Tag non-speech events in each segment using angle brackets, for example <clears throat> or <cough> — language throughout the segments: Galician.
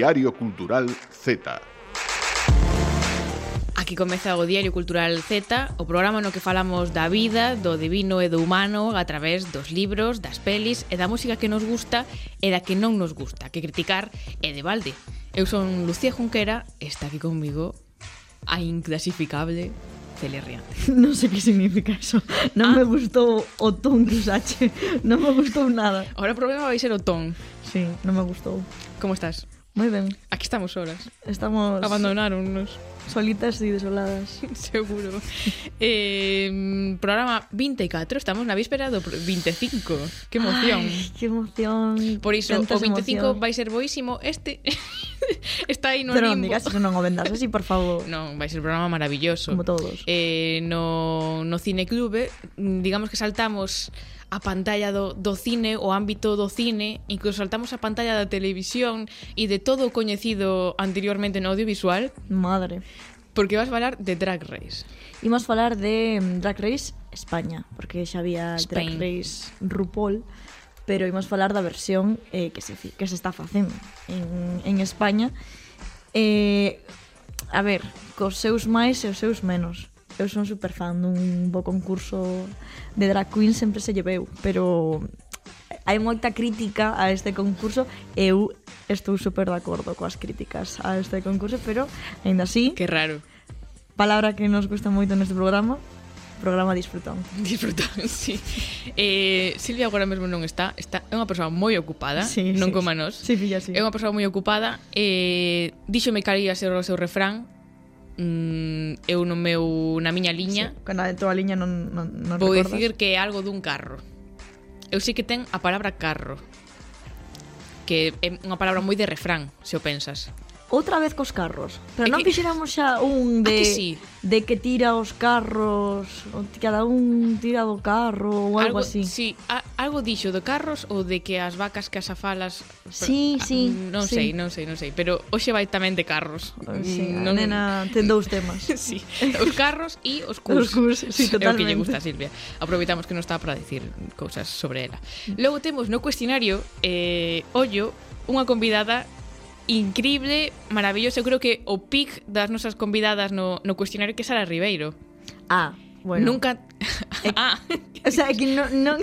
Diario Cultural Z. Aquí comeza o Diario Cultural Z, o programa no que falamos da vida, do divino e do humano a través dos libros, das pelis e da música que nos gusta e da que non nos gusta, que criticar é de balde. Eu son Lucía Junquera, está aquí comigo a inclasificable Celerria. <laughs> Non sei que significa eso. Non ah. me gustou o ton que usache. Non me gustou nada. Ahora o problema vai ser o ton. Sí, non me gustou. Como estás? Moi ben. Aquí estamos horas. Estamos... Abandonaronnos. Solitas e desoladas. <laughs> Seguro. Eh, programa 24, estamos na víspera do 25. Que emoción. Ay, que emoción. Por iso, Tantas o 25 emoción. vai ser boísimo. Este <laughs> está aí no Pero limbo. Pero digas que non o vendas así, por favor. <laughs> Non, vai ser un programa maravilloso. Como todos. Eh, no, no Cineclube, digamos que saltamos a pantalla do, do cine, o ámbito do cine, incluso saltamos a pantalla da televisión e de todo o coñecido anteriormente no audiovisual. Madre. Porque vas falar de Drag Race. Imos falar de mm, Drag Race España, porque xa había Spain. Drag Race RuPaul, pero imos falar da versión eh, que, se, que se está facendo en, en España. Eh, a ver, cos seus máis e os seus menos eu son super fan dun bo concurso de drag queen sempre se lleveu, pero hai moita crítica a este concurso e eu estou super de acordo coas críticas a este concurso, pero ainda así... Que raro. Palabra que nos gusta moito neste programa, programa disfrutón. <laughs> Disfrutón, sí. Eh, Silvia agora mesmo non está, está é unha persoa moi ocupada, sí, non sí, como nós. Sí, filla, sí. É unha persoa moi ocupada, eh, díxome que ia ser o seu refrán, mm, eu no meu na miña liña, sí, na tua liña non, non, non vou recordas. dicir que é algo dun carro. Eu sei que ten a palabra carro, que é unha palabra moi de refrán, se o pensas outra vez cos carros. Pero non que... fixéramos xa un de que sí? de que tira os carros, cada un tira do carro ou algo, algo así. Sí, a, algo dixo de carros ou de que as vacas que asafalas. Sí, pero, sí. Ah, a, non sí. sei, non sei, non sei, pero hoxe vai tamén de carros. Ah, sí, non... nena ten dous temas. <laughs> sí, os carros e os cus. <laughs> Os cus, sí, totalmente. É o que lle gusta a Silvia. Aproveitamos que non está para dicir cousas sobre ela. Logo temos no cuestionario eh, ollo unha convidada increíble, maravilloso, eu creo que o pic das nosas convidadas no, no cuestionario que é Sara Ribeiro. Ah, bueno. Nunca... <laughs> <laughs> Ah. O sea, é que non... Non...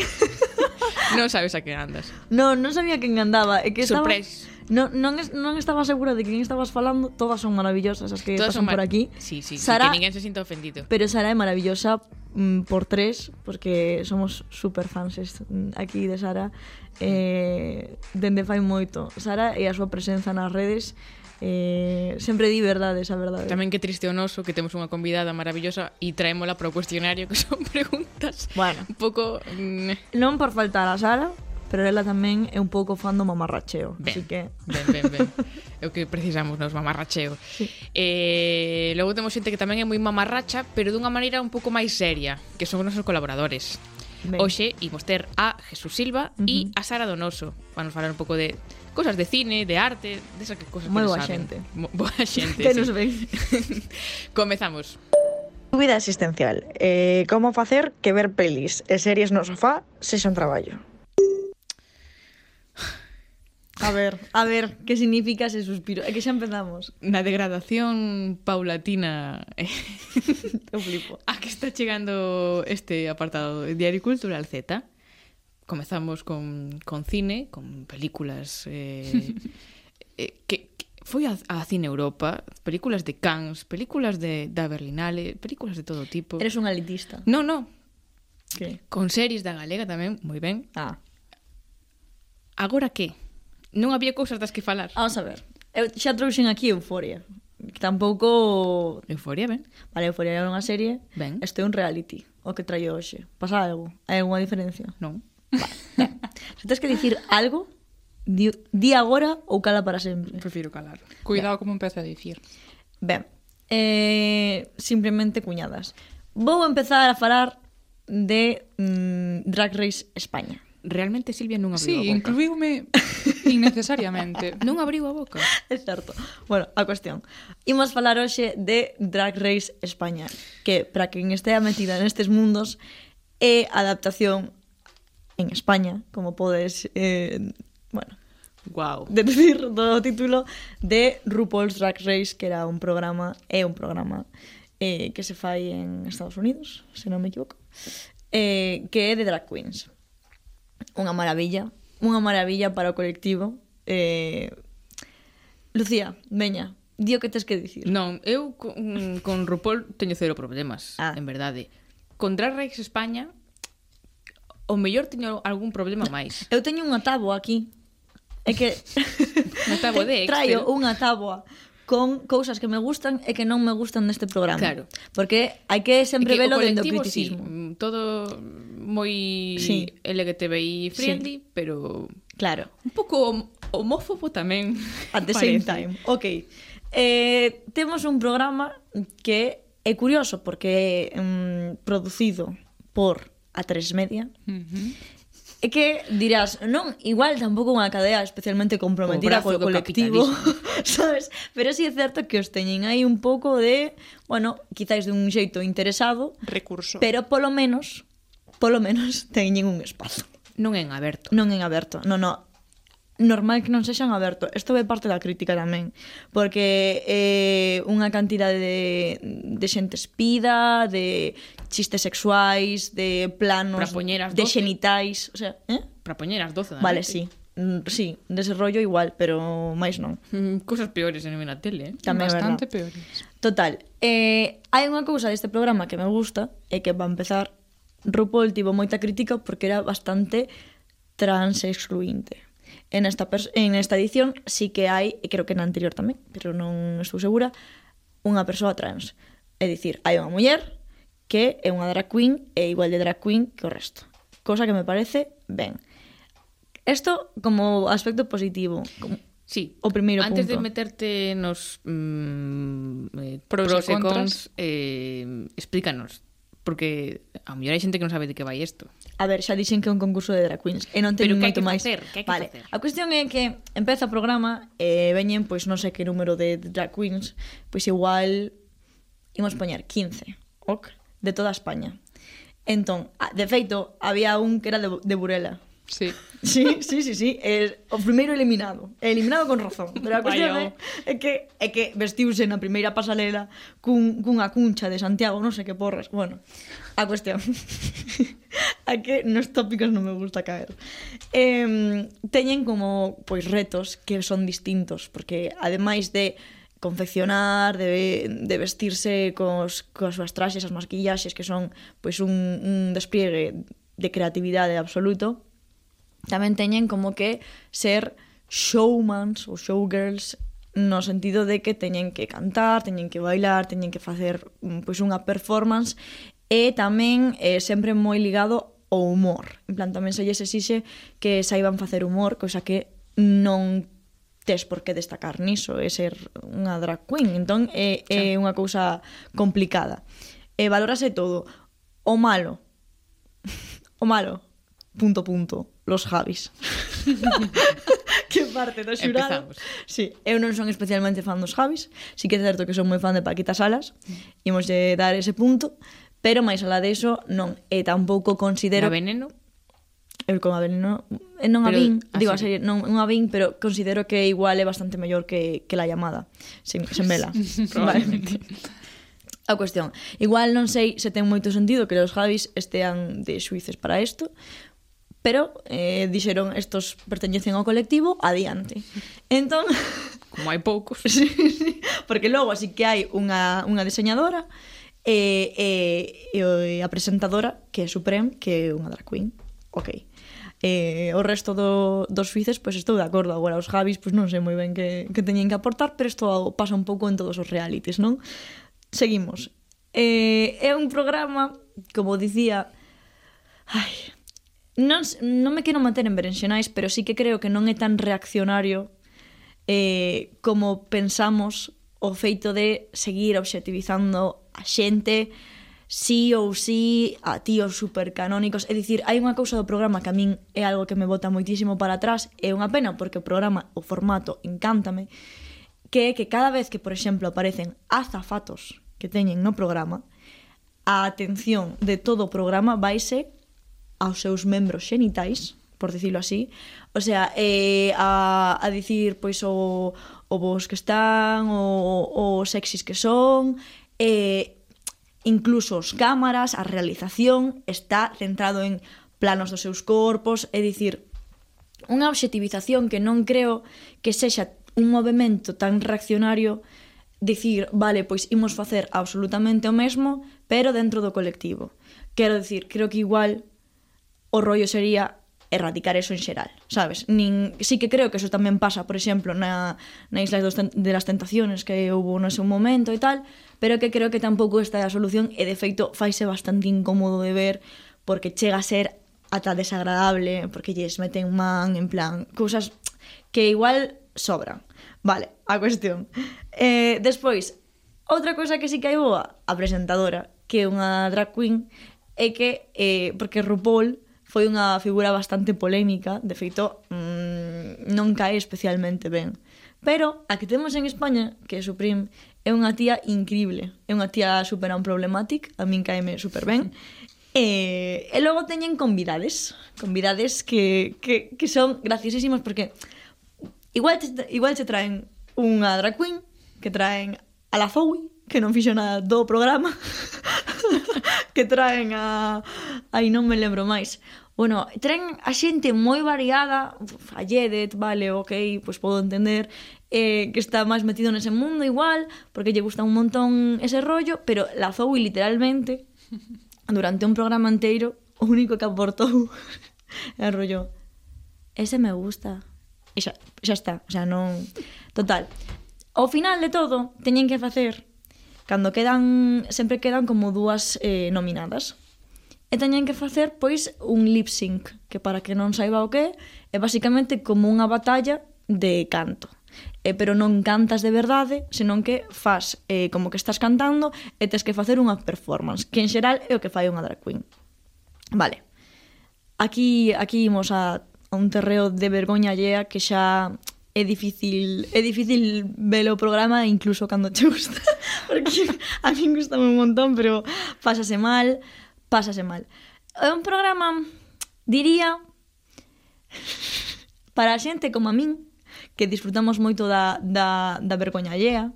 <laughs> non sabes a que andas. Non, non sabía que andaba. É que Surprise. Estaba... Non, non, es, non estaba segura de quen estabas falando Todas son maravillosas as que Todas pasan por aquí. Sí, sí, Sara, sí, que ninguén se sinta ofendido. Pero Sara é maravillosa mm, por tres Porque somos super fans mm, aquí de Sara eh, Dende fai moito. Sara e a súa presenza nas redes eh, sempre di verdades, a verdade. Tamén que triste o noso que temos unha convidada maravillosa e traémola para o cuestionario que son preguntas bueno, un pouco... Mm, non por faltar a Sara, pero ela tamén é un pouco fan do mamarracheo, ben, así que... Ben, ben, ben. É o que precisamos nos mamarracheo. Sí. Eh, logo temos xente que tamén é moi mamarracha, pero dunha maneira un pouco máis seria, que son os nosos colaboradores. Ben. Oxe, imos ter a Jesús Silva uh -huh. e a Sara Donoso. Vanos falar un pouco de cosas de cine, de arte, desas de cosas Moi que boa saben. xente. Mo boa <laughs> xente, Que sí. nos ven. <laughs> Comezamos. Dúbida existencial. Eh, como facer que ver pelis e series no sofá sexan traballo? A ver, a ver, que significa ese suspiro? É que xa empezamos. Na degradación paulatina eh, <laughs> do flipo. A que está chegando este apartado de Diario Cultural Z. Comezamos con, con cine, con películas eh, eh, que, que foi a, a Cine Europa, películas de Cannes, películas de, da Berlinale, películas de todo tipo. Eres un elitista. No, no. Que? Con series da Galega tamén, moi ben. Ah. Agora que? non había cousas das que falar. Vamos a ver. Eu xa trouxen aquí Euforia. Tampouco... Euforia, ben. Vale, Euforia era unha serie. Ben. Este é un reality, o que traio hoxe. Pasa algo? Hai alguna diferencia? Non. Vale. Se tens que dicir algo, di, di agora ou cala para sempre. Prefiro calar. Cuidado ben. como empezo a dicir. Ben. Eh, simplemente cuñadas. Vou empezar a falar de mm, Drag Race España. Realmente Silvia non abriu sí, a boca. Sí, incluíume <laughs> innecesariamente. non abriu a boca. É certo. Bueno, a cuestión. Imos falar hoxe de Drag Race España, que para quen estea metida nestes mundos é adaptación en España, como podes eh, bueno, Wow. De decir do título de RuPaul's Drag Race, que era un programa, é un programa eh, que se fai en Estados Unidos, se non me equivoco, eh, que é de drag queens. Unha maravilla, unha maravilla para o colectivo. Eh, Lucía, veña, di o que tes que dicir. Non, eu con, mm, con RuPaul teño cero problemas, ah. en verdade. Con Drag Race España, o mellor teño algún problema máis. Eu teño unha táboa aquí. É que... <laughs> unha táboa de <laughs> Excel. Traio unha táboa con cousas que me gustan e que non me gustan neste programa. Claro. Porque hai que sempre que velo dentro do criticismo. Sí, todo moi sí. LGTBI friendly, sí. pero Claro. Un pouco homófobo tamén. At the parece. same time. Ok. Eh, temos un programa que é curioso porque mm, producido por A3 Media. Uh -huh É que dirás, non, igual tampouco unha cadea especialmente comprometida co colectivo, <laughs> sabes? Pero si sí é certo que os teñen aí un pouco de, bueno, quizáis dun xeito interesado, recurso. Pero polo menos, polo menos <laughs> teñen un espazo. Non en aberto. Non en aberto. Non, non, normal que non sexan aberto. Isto é parte da crítica tamén, porque eh, unha cantidade de, de xente espida, de chistes sexuais, de planos, de xenitais, o sea, eh? Para poñer as 12 da Vale, noite. sí. Mm, sí, dese rollo igual, pero máis non. Mm, peores en na tele, eh? Tamén Bastante verdad. peores. Total, eh, hai unha cousa deste programa que me gusta e que, va a empezar, RuPaul tivo moita crítica porque era bastante transexcluinte en esta en esta edición sí que hai, e creo que na anterior tamén, pero non estou segura, unha persoa trans. É dicir, hai unha muller que é unha drag queen e igual de drag queen que o resto. Cosa que me parece ben. Isto como aspecto positivo. Como... Sí, o primeiro Antes punto. de meterte nos mm, eh, pros, pros e contras, cons eh, explícanos porque a mellor hai xente que non sabe de que vai isto. A ver, xa dixen que é un concurso de drag queens e non teño moito máis. Pero que hai que facer? Que hai que vale. facer? A cuestión é que empeza o programa e veñen, pois non sei que número de drag queens, pois igual imos poñer 15, ok, de toda España. Entón, de feito, había un que era de, de Burela. Sí. Sí, sí, sí, sí. É o primeiro eliminado. Eliminado con razón. Pero a cuestión é, é que, é que vestiuse na primeira pasarela cun, cunha cuncha de Santiago, non sei que porras. Bueno, a cuestión. <laughs> a que nos tópicos non me gusta caer. Eh, teñen como pois retos que son distintos, porque ademais de confeccionar, de, de vestirse cos, cos súas traxes, as masquillaxes, que son pois un, un despliegue de creatividade absoluto, tamén teñen como que ser showmans ou showgirls no sentido de que teñen que cantar, teñen que bailar, teñen que facer mm, pois unha performance e tamén eh, sempre moi ligado ao humor. En plan, tamén se lles exixe que saiban facer humor, cosa que non tes por que destacar niso é ser unha drag queen. Entón, é, é unha cousa complicada. E valorase todo. O malo. <laughs> O malo. Punto, punto los Javis. <laughs> que parte do xurado. Empezamos. Sí, eu non son especialmente fan dos Javis, sí que é certo que son moi fan de Paquita Salas, imos de dar ese punto, pero máis alá deso non, e tampouco considero... A veneno? Eu con a veneno eh, non a vin, digo a serie, non, non a vin, pero considero que igual é bastante mellor que, que la llamada, sen, sen vela. <laughs> Probablemente. A cuestión, igual non sei se ten moito sentido que os Javis estean de suíces para isto, pero eh, dixeron estos perteñecen ao colectivo adiante. Entón... <laughs> Como hai poucos. sí, sí, porque logo así que hai unha, unha diseñadora e, e, e a presentadora que é Supreme, que é unha drag queen. Ok. E, o resto do, dos suíces, pois estou de acordo agora os Javis, pois non sei moi ben que, que teñen que aportar, pero isto pasa un pouco en todos os realities, non? Seguimos. Eh, é un programa, como dicía, ai, non, non me quero manter en berenxenais, pero sí que creo que non é tan reaccionario eh, como pensamos o feito de seguir obxectivizando a xente sí ou sí a tíos supercanónicos. É dicir, hai unha cousa do programa que a min é algo que me bota moitísimo para atrás, é unha pena porque o programa, o formato, encántame, que é que cada vez que, por exemplo, aparecen azafatos que teñen no programa, a atención de todo o programa vaise aos seus membros xenitais, por dicirlo así, o sea, eh, a, a dicir pois o, o vos que están, o, o sexys que son, eh, incluso os cámaras, a realización está centrado en planos dos seus corpos, é dicir, unha obxectivización que non creo que sexa un movimento tan reaccionario dicir, vale, pois imos facer absolutamente o mesmo, pero dentro do colectivo. Quero dicir, creo que igual o rollo sería erradicar eso en xeral, sabes? Nin, sí que creo que eso tamén pasa, por exemplo, na, na Isla dos, de las Tentaciones que houve no seu momento e tal, pero que creo que tampouco esta é a solución e de feito faise bastante incómodo de ver porque chega a ser ata desagradable, porque lles meten man en plan, cousas que igual sobran. Vale, a cuestión. Eh, despois, outra cousa que sí que hai boa, a presentadora, que é unha drag queen, é que, eh, porque RuPaul foi unha figura bastante polémica, de feito, mmm, non cae especialmente ben. Pero a que temos en España, que é Suprim, é unha tía increíble. É unha tía super problematic, a min caeme super ben. E, e logo teñen convidades, convidades que, que, que son graciosísimos porque igual te, igual te traen unha drag queen, que traen a la Zoe, que non fixo nada do programa <laughs> <laughs> que traen a... Aí non me lembro máis. Bueno, tren a xente moi variada, a Jedet, vale, ok, pois podo entender, eh, que está máis metido nese mundo igual, porque lle gusta un montón ese rollo, pero la Zoe literalmente, <laughs> durante un programa inteiro, o único que aportou <laughs> é rollo, ese me gusta. E xa, xa está, o sea, non... Total, ao final de todo, teñen que facer Cando quedan, sempre quedan como dúas eh, nominadas. E teñen que facer, pois, un lip sync, que para que non saiba o que é basicamente como unha batalla de canto. Eh, pero non cantas de verdade, senón que faz eh, como que estás cantando e tes que facer unha performance, que en xeral é o que fai unha drag queen. Vale. Aquí aquí imos a, a un terreo de vergoña allea que xa é difícil é difícil ver o programa incluso cando te <laughs> gusta porque a min gusta un montón pero pásase mal pásase mal. É un programa diría para a xente como a min que disfrutamos moito da, da, da vergoña allea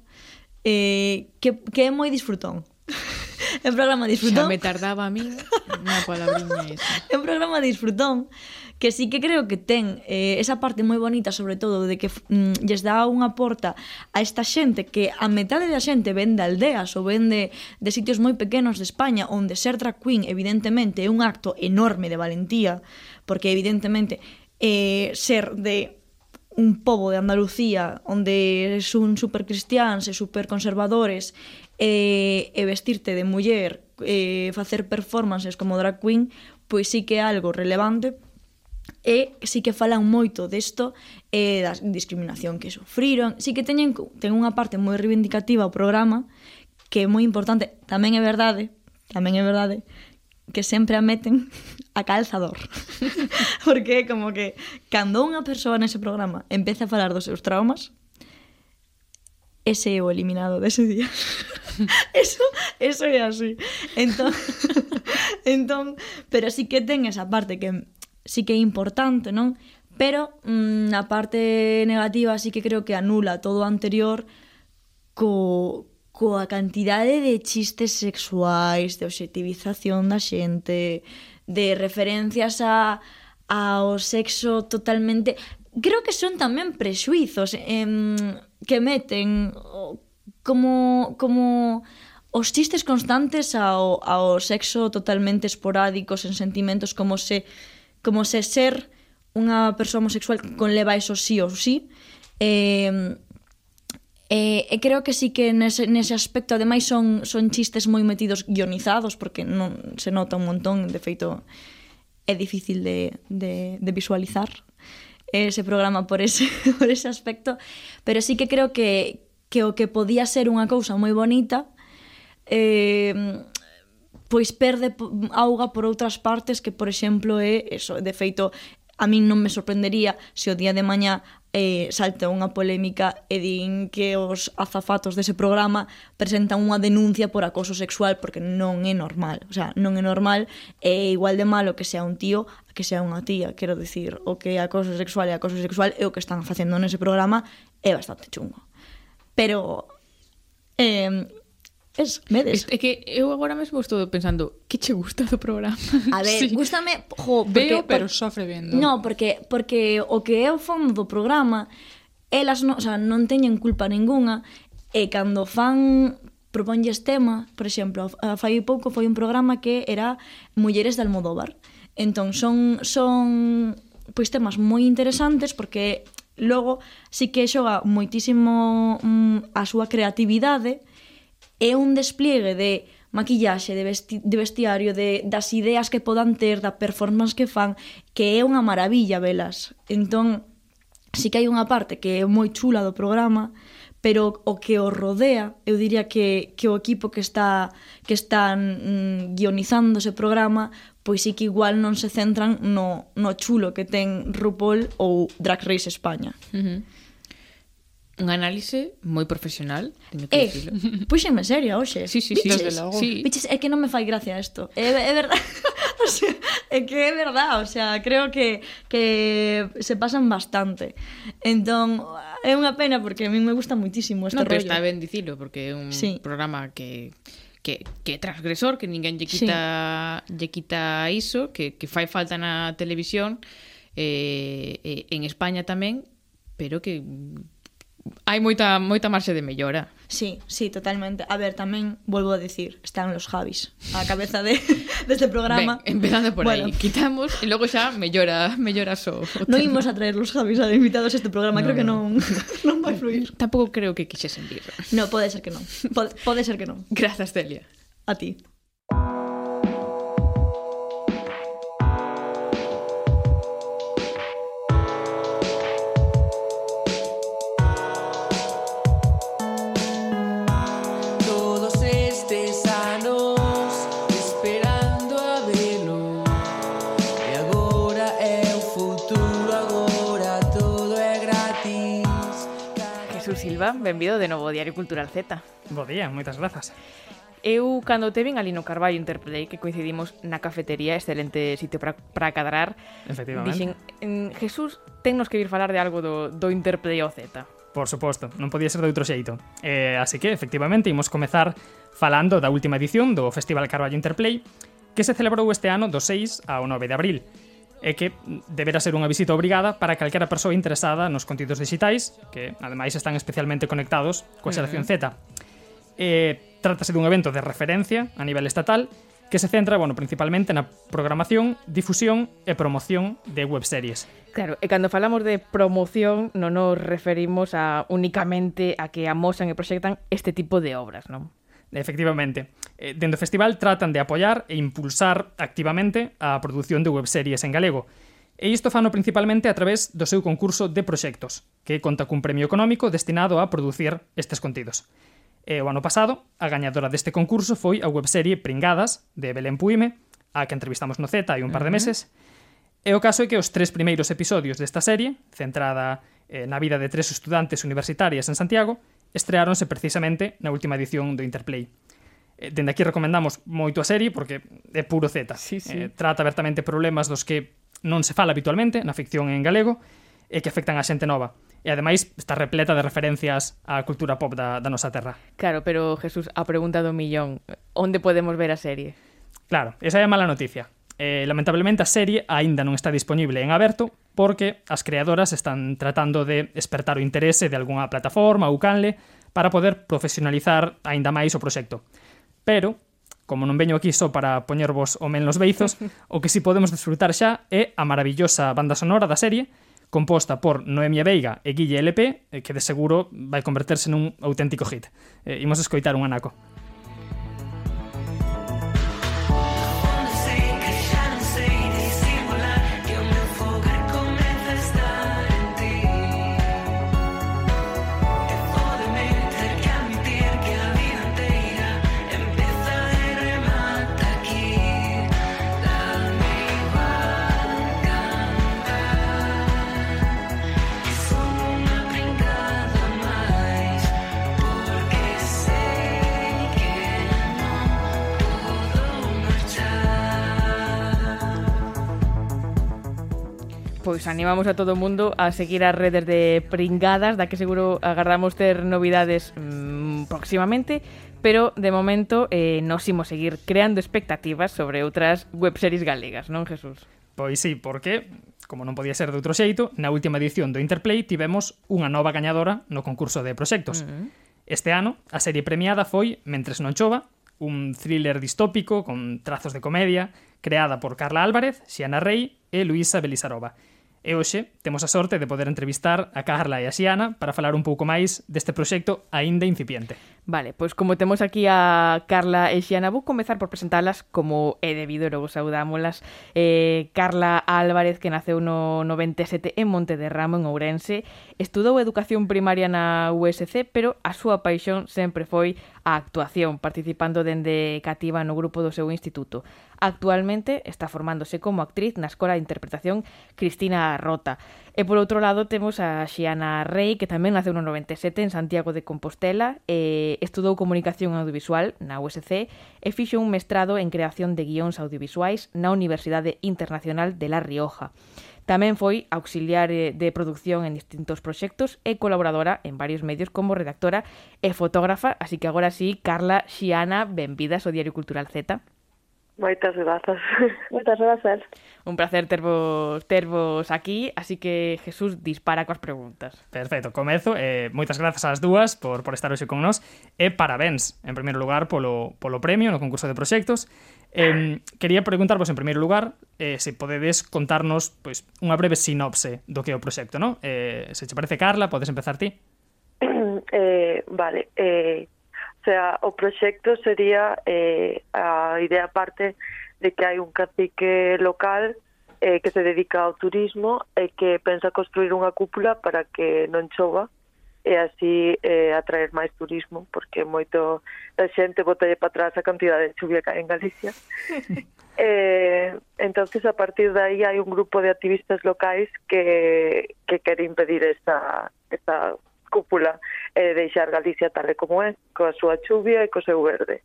eh, que, que é moi disfrutón. <laughs> É un programa disfrutón. Xa me tardaba a mí unha palabra esa é un programa disfrutón que sí que creo que ten eh, esa parte moi bonita, sobre todo, de que mm, lles dá unha porta a esta xente que a metade da xente ven de aldeas ou ven de, de sitios moi pequenos de España, onde ser drag queen, evidentemente, é un acto enorme de valentía, porque evidentemente eh, ser de un pobo de Andalucía onde son super cristiáns e super conservadores e, eh, e vestirte de muller e facer performances como drag queen pois sí que é algo relevante e si que falan moito desto e da discriminación que sufriron. Si que teñen, ten unha parte moi reivindicativa o programa que é moi importante. Tamén é verdade, tamén é verdade, que sempre a meten <laughs> a calzador. <laughs> Porque como que cando unha persoa nese programa empeza a falar dos seus traumas, ese é o eliminado dese día. <laughs> eso, eso é así. Entón, entón, pero sí que ten esa parte que sí que é importante, non? Pero mm, a parte negativa sí que creo que anula todo o anterior co, coa cantidade de chistes sexuais, de objetivización da xente, de referencias a, ao sexo totalmente... Creo que son tamén prexuizos em, que meten como, como os chistes constantes ao, ao sexo totalmente esporádico, sen sentimentos, como se... Si como se ser unha persoa homosexual conleva eso sí ou sí. Eh, eh, e creo que sí que nese, nese aspecto, ademais, son, son chistes moi metidos guionizados, porque non se nota un montón, de feito, é difícil de, de, de visualizar ese programa por ese, <laughs> por ese aspecto, pero sí que creo que, que o que podía ser unha cousa moi bonita eh, pois perde auga por outras partes que, por exemplo, é eso. De feito, a min non me sorprendería se o día de mañá eh, salta unha polémica e din que os azafatos dese programa presentan unha denuncia por acoso sexual porque non é normal, o sea, non é normal. É igual de malo que sea un tío que sea unha tía, quero dicir o que é acoso sexual e acoso sexual é o que están facendo nese programa é bastante chungo. Pero eh, es, medes. É que eu agora mesmo estou pensando, que che gusta do programa? A ver, <laughs> sí. gustame, jo, porque, Veo, pero por... sofre vendo. No, porque porque o que é o fondo do programa, elas non, o sea, non teñen culpa ningunha e cando fan proponlles tema, por exemplo, fai pouco foi un programa que era Mulleres de Almodóvar. Entón son son pois temas moi interesantes porque logo sí que xoga moitísimo mm, a súa creatividade é un despliegue de maquillaxe, de, vesti de vestiario, de, das ideas que podan ter, da performance que fan, que é unha maravilla velas. Entón, sí que hai unha parte que é moi chula do programa, pero o que o rodea, eu diría que, que o equipo que está que está mm, guionizando ese programa, pois sí que igual non se centran no, no chulo que ten RuPaul ou Drag Race España. Uh -huh un análise moi profesional, teño que eh, dicilo. <laughs> Puxenme seria hoxe. Sí, sí, sí, desde logo. Sí. Biches, é que non me fai gracia isto. É, é verdad. <laughs> o sea, é que é verdad, o sea, creo que, que se pasan bastante. Entón, é unha pena porque a mí me gusta muitísimo este no, rollo. Non, pero está ben dicilo, porque é un sí. programa que que, que transgresor, que ninguén lle quita, sí. lle quita iso, que, que fai falta na televisión, eh, eh, en España tamén, pero que hai moita moita marxe de mellora. Sí, sí, totalmente. A ver, tamén volvo a decir, están los Javis a cabeza de <laughs> deste de programa. Ben, empezando por bueno. aí, quitamos e logo xa mellora, mellora só. So, non imos a traer los Javis a invitados a este programa, no, creo no. que non <laughs> non vai fluir. Tampouco creo que quixesen vir. No, pode ser que non. Pode, pode ser que non. Grazas, Celia. A ti. Silva, benvido de novo ao Diario Cultural Z. Bo día, moitas grazas. Eu cando te vin a Lino Carballo Interplay que coincidimos na cafetería, excelente sitio para cadrar. Efectivamente. Dixen, Jesús, tennos que vir falar de algo do, do Interplay ao Z. Por suposto, non podía ser de outro xeito. Eh, así que, efectivamente, imos comezar falando da última edición do Festival Carballo Interplay, que se celebrou este ano do 6 ao 9 de abril é que deberá ser unha visita obrigada para calquera persoa interesada nos contidos digitais, que ademais están especialmente conectados coa xeración Z. Eh, trátase dun evento de referencia a nivel estatal que se centra, bueno, principalmente na programación, difusión e promoción de webseries. Claro, e cando falamos de promoción non nos referimos a únicamente a que amosan e proxectan este tipo de obras, non? Efectivamente. Eh, Dentro do festival tratan de apoiar e impulsar activamente a produción de webseries en galego. E isto fano principalmente a través do seu concurso de proxectos, que conta cun premio económico destinado a producir estes contidos. E o ano pasado, a gañadora deste concurso foi a webserie Pringadas, de Belén Puime, a que entrevistamos no Z hai un par de meses. E o caso é que os tres primeiros episodios desta serie, centrada eh, na vida de tres estudantes universitarias en Santiago, estreáronse precisamente na última edición do Interplay. Eh, dende aquí recomendamos moito a serie porque é puro Z. Sí, sí. Eh, trata abertamente problemas dos que non se fala habitualmente na ficción en galego e que afectan a xente nova. E ademais está repleta de referencias á cultura pop da, da nosa terra. Claro, pero Jesús, a pregunta do millón, onde podemos ver a serie? Claro, esa é a mala noticia. Eh, lamentablemente a serie aínda non está disponible en aberto porque as creadoras están tratando de despertar o interese de algunha plataforma ou canle para poder profesionalizar aínda máis o proxecto. Pero, como non veño aquí só para poñervos o men nos beizos, <laughs> o que si podemos desfrutar xa é a maravillosa banda sonora da serie, composta por Noemia Veiga e Guille LP, eh, que de seguro vai converterse nun auténtico hit. Eh, imos escoitar un anaco. pois animamos a todo o mundo a seguir as redes de Pringadas, da que seguro agardamos ter novidades mmm, próximamente, pero de momento eh, nos imos seguir creando expectativas sobre outras webseries galegas, non, Jesús? Pois sí, porque, como non podía ser de outro xeito, na última edición do Interplay tivemos unha nova gañadora no concurso de proxectos. Uh -huh. Este ano, a serie premiada foi Mentres non chova, un thriller distópico con trazos de comedia, creada por Carla Álvarez, Xiana Rey e Luisa Belisarova. E hoxe temos a sorte de poder entrevistar a Carla e a Xiana para falar un pouco máis deste proxecto aínda incipiente. Vale, pois como temos aquí a Carla e Xiana, vou comezar por presentalas como é debido, logo saudámolas. Eh, Carla Álvarez, que naceu no 97 en Monte de Ramo, en Ourense, estudou educación primaria na USC, pero a súa paixón sempre foi a actuación, participando dende cativa no grupo do seu instituto actualmente está formándose como actriz na Escola de Interpretación Cristina Rota. E por outro lado temos a Xiana Rey, que tamén naceu no 97 en Santiago de Compostela, e estudou Comunicación Audiovisual na USC e fixo un mestrado en Creación de Guións Audiovisuais na Universidade Internacional de La Rioja. Tamén foi auxiliar eh, de producción en distintos proxectos e colaboradora en varios medios como redactora e fotógrafa, así que agora sí, Carla Xiana, benvidas ao Diario Cultural Z. Moitas grazas. <laughs> Moitas grazas. Un placer tervos, tervos aquí, así que Jesús dispara coas preguntas. Perfecto, comezo. Eh, moitas grazas ás dúas por, por estar hoxe con nós e parabéns, en primeiro lugar, polo, polo premio no concurso de proxectos. Eh, quería preguntarvos, en primeiro lugar, eh, se podedes contarnos pois, unha breve sinopse do que é o proxecto, non? Eh, se che parece, Carla, podes empezar ti? <clears throat> eh, vale, eh, O sea, o proxecto sería eh, a idea parte de que hai un cacique local eh, que se dedica ao turismo e que pensa construir unha cúpula para que non chova e así eh, atraer máis turismo, porque moito da xente botalle para atrás a cantidad de chuvia que hai en Galicia. <laughs> eh, entonces a partir de aí hai un grupo de activistas locais que, que quere impedir esta, esta cúpula eh, e deixar Galicia tal e como é, eh, coa súa chuvia e co seu verde.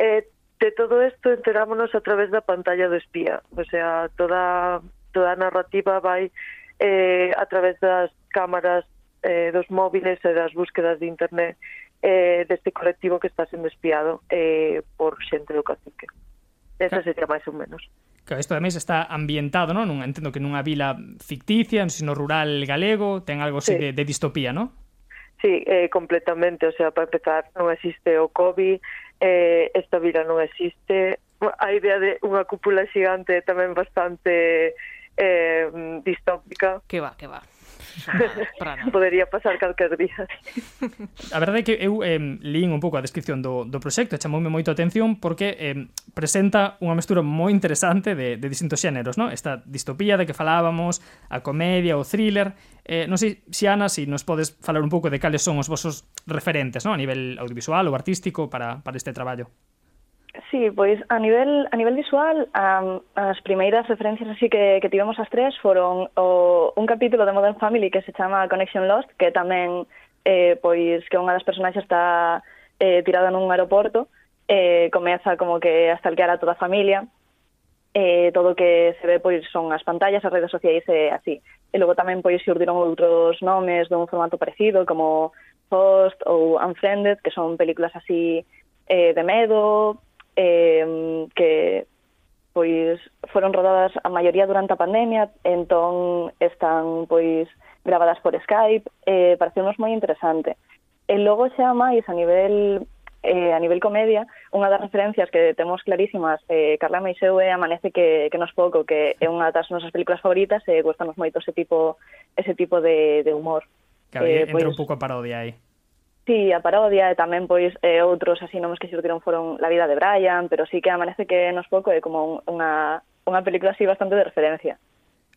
E de todo isto enterámonos a través da pantalla do espía, o sea, toda, toda a narrativa vai eh, a través das cámaras eh, dos móviles e das búsquedas de internet eh, deste colectivo que está sendo espiado eh, por xente do cacique. Esa sería máis ou menos. Que isto ademais está ambientado, non? Entendo que nunha vila ficticia, sino rural galego, ten algo así sí. de, de distopía, non? Sí, eh, completamente, o sea, para empezar, non existe o COVID, eh, esta vila non existe, a idea de unha cúpula xigante tamén bastante eh, distópica. Que va, que va para nada. Podería pasar calquer día. A verdade é que eu eh, lín un pouco a descripción do, do proxecto, chamoume moito a atención porque eh, presenta unha mestura moi interesante de, de distintos xéneros, no? esta distopía de que falábamos, a comedia, o thriller, Eh, non sei, Xiana, se si nos podes falar un pouco de cales son os vosos referentes, no? a nivel audiovisual ou artístico para, para este traballo. Sí, pois a nivel a nivel visual um, as primeiras referencias así que, que tivemos as tres foron o, un capítulo de Modern Family que se chama Connection Lost que tamén eh, pois que unha das personaxes está eh, tirada nun aeroporto eh, comeza como que a stalkear a toda a familia eh, todo o que se ve pois son as pantallas, as redes sociais e eh, así. E logo tamén pois se urdiron outros nomes dun formato parecido como Host ou Unfriended, que son películas así eh, de medo, eh, que pois foron rodadas a maioría durante a pandemia, entón están pois gravadas por Skype, eh, pareceunos moi interesante. E logo xa máis a nivel eh, a nivel comedia, unha das referencias que temos clarísimas, eh, Carla Meixeu é Amanece que, que nos pouco, que é unha das nosas películas favoritas e eh, gustanos moito ese tipo, ese tipo de, de humor. Que eh, entra pois, un pouco a parodia aí. Sí, a parodia e tamén pois eh, outros así nomes que surgiron foron La vida de Brian, pero sí que amanece que nos pouco é como un, unha, unha película así bastante de referencia.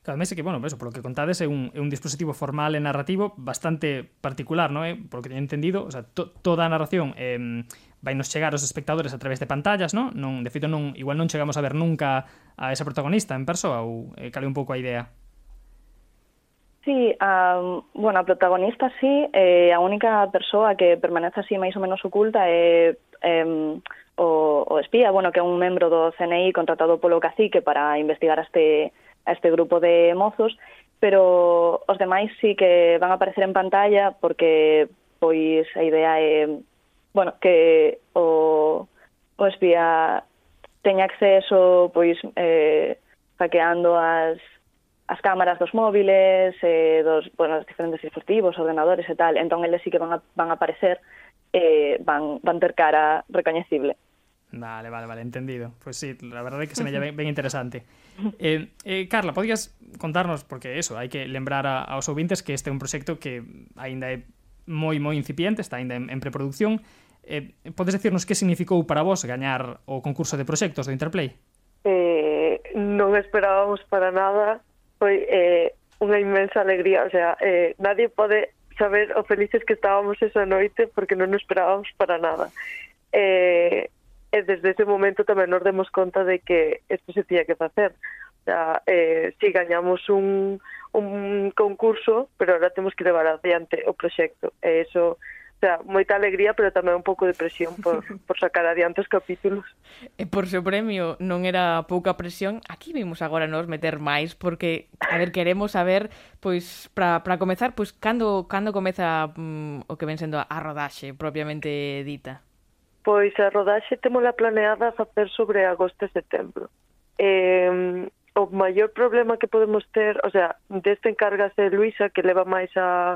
Cada mes que, bueno, eso, por lo que contades, é un, é un dispositivo formal e narrativo bastante particular, non é? Polo que teño entendido, o sea, to, toda a narración eh, vai nos chegar aos espectadores a través de pantallas, non? non de feito, non, igual non chegamos a ver nunca a esa protagonista en persoa, ou eh, cale un pouco a idea. Sí, um, bueno, a protagonista sí, eh, a única persoa que permanece así máis ou menos oculta é eh, o, o espía, bueno, que é un membro do CNI contratado polo cacique para investigar a este, a este grupo de mozos, pero os demais sí que van a aparecer en pantalla porque pois a idea é bueno, que o, o espía teña acceso pois eh, hackeando as as cámaras dos móviles, eh, dos, bueno, dos diferentes dispositivos, ordenadores e tal, entón eles sí que van, a, van a aparecer, eh, van, van ter cara recoñecible. Vale, vale, vale, entendido. Pues sí, la verdad é que se me <laughs> llama ben interesante. Eh, eh, Carla, podías contarnos, porque eso, hai que lembrar a, aos ouvintes que este é un proxecto que aínda é moi, moi incipiente, está aínda en, en preproducción. Eh, podes decirnos que significou para vos gañar o concurso de proxectos do Interplay? Eh, non esperábamos para nada foi eh, unha inmensa alegría, o sea, eh, nadie pode saber o felices que estábamos esa noite porque non nos esperábamos para nada. Eh, e desde ese momento tamén nos demos conta de que isto se tía que facer. O sea, eh, si gañamos un, un concurso, pero ahora temos que levar adiante o proxecto. E iso sea, moita alegría, pero tamén un pouco de presión por, <laughs> por sacar adiante os capítulos. E por seu premio non era pouca presión, aquí vimos agora nos meter máis, porque, a ver, queremos saber, pois, para comezar, pois, cando, cando comeza mm, o que ven sendo a rodaxe propiamente dita? Pois a rodaxe temola planeada facer sobre agosto e setembro. Eh, o maior problema que podemos ter, o sea, deste encárgase Luisa, que leva máis a,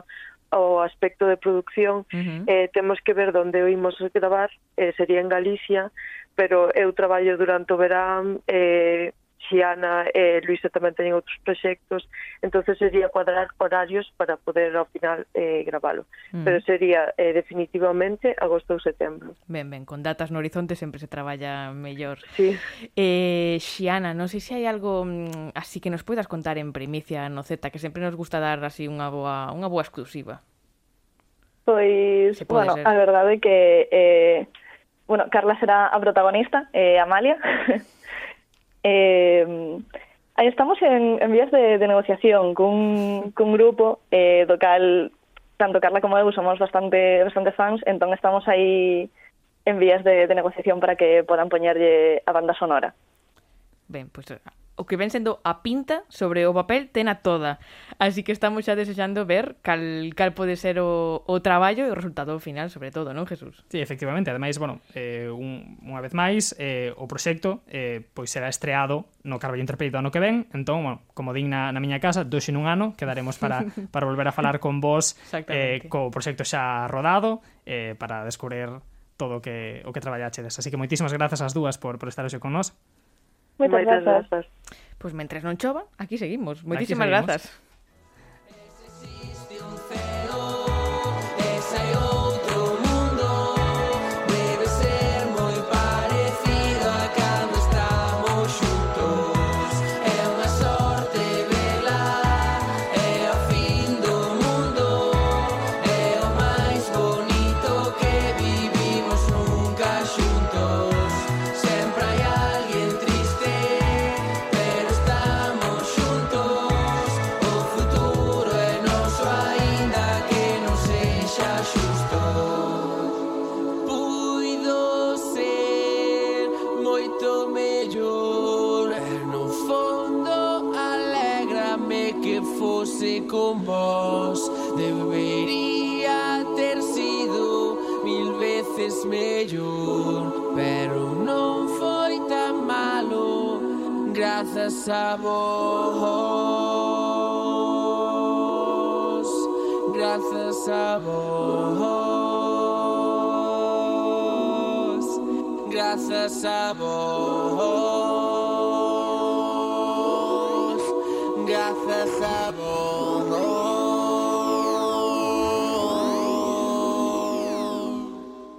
o aspecto de producción uh -huh. eh, temos que ver onde o imos gravar eh, sería en Galicia pero eu traballo durante o verán eh, Xiana e Luisa tamén teñen outros proxectos, entonces sería cuadrar horarios para poder ao final eh, gravalo. Mm. Pero sería eh, definitivamente agosto ou setembro. Ben, ben, con datas no horizonte sempre se traballa mellor. Sí. Eh, Xiana, non sei se hai algo mm, así que nos poidas contar en primicia no Z, que sempre nos gusta dar así unha boa, unha boa exclusiva. Pois, pues, bueno, ser. a verdade é que eh, bueno, Carla será a protagonista, eh, Amalia. <laughs> Eh, aí estamos en, en vías de, de negociación cun, cun grupo eh, do cal tanto Carla como eu somos bastante bastante fans, entón estamos aí en vías de, de negociación para que podan poñerlle a banda sonora. Ben, pois pues, o que ven sendo a pinta sobre o papel tena toda. Así que estamos xa desexando ver cal, cal pode ser o, o traballo e o resultado final, sobre todo, non, Jesús? Sí, efectivamente. Ademais, bueno, eh, un, unha vez máis, eh, o proxecto eh, pois será estreado no Carballo Interpelito ano que ven. Entón, bueno, como din na, na miña casa, doxe nun ano, quedaremos para, <laughs> para volver a falar con vos eh, co proxecto xa rodado eh, para descubrir todo o que, o que traballachedes. Así que moitísimas grazas ás dúas por, por estar hoxe con nós. Moitas, Moitas grazas. grazas. Pois mentres non chova, aquí seguimos. Moitísimas grazas. Grazas a vos. Grazas a vos. Grazas a vos. Grazas a vos.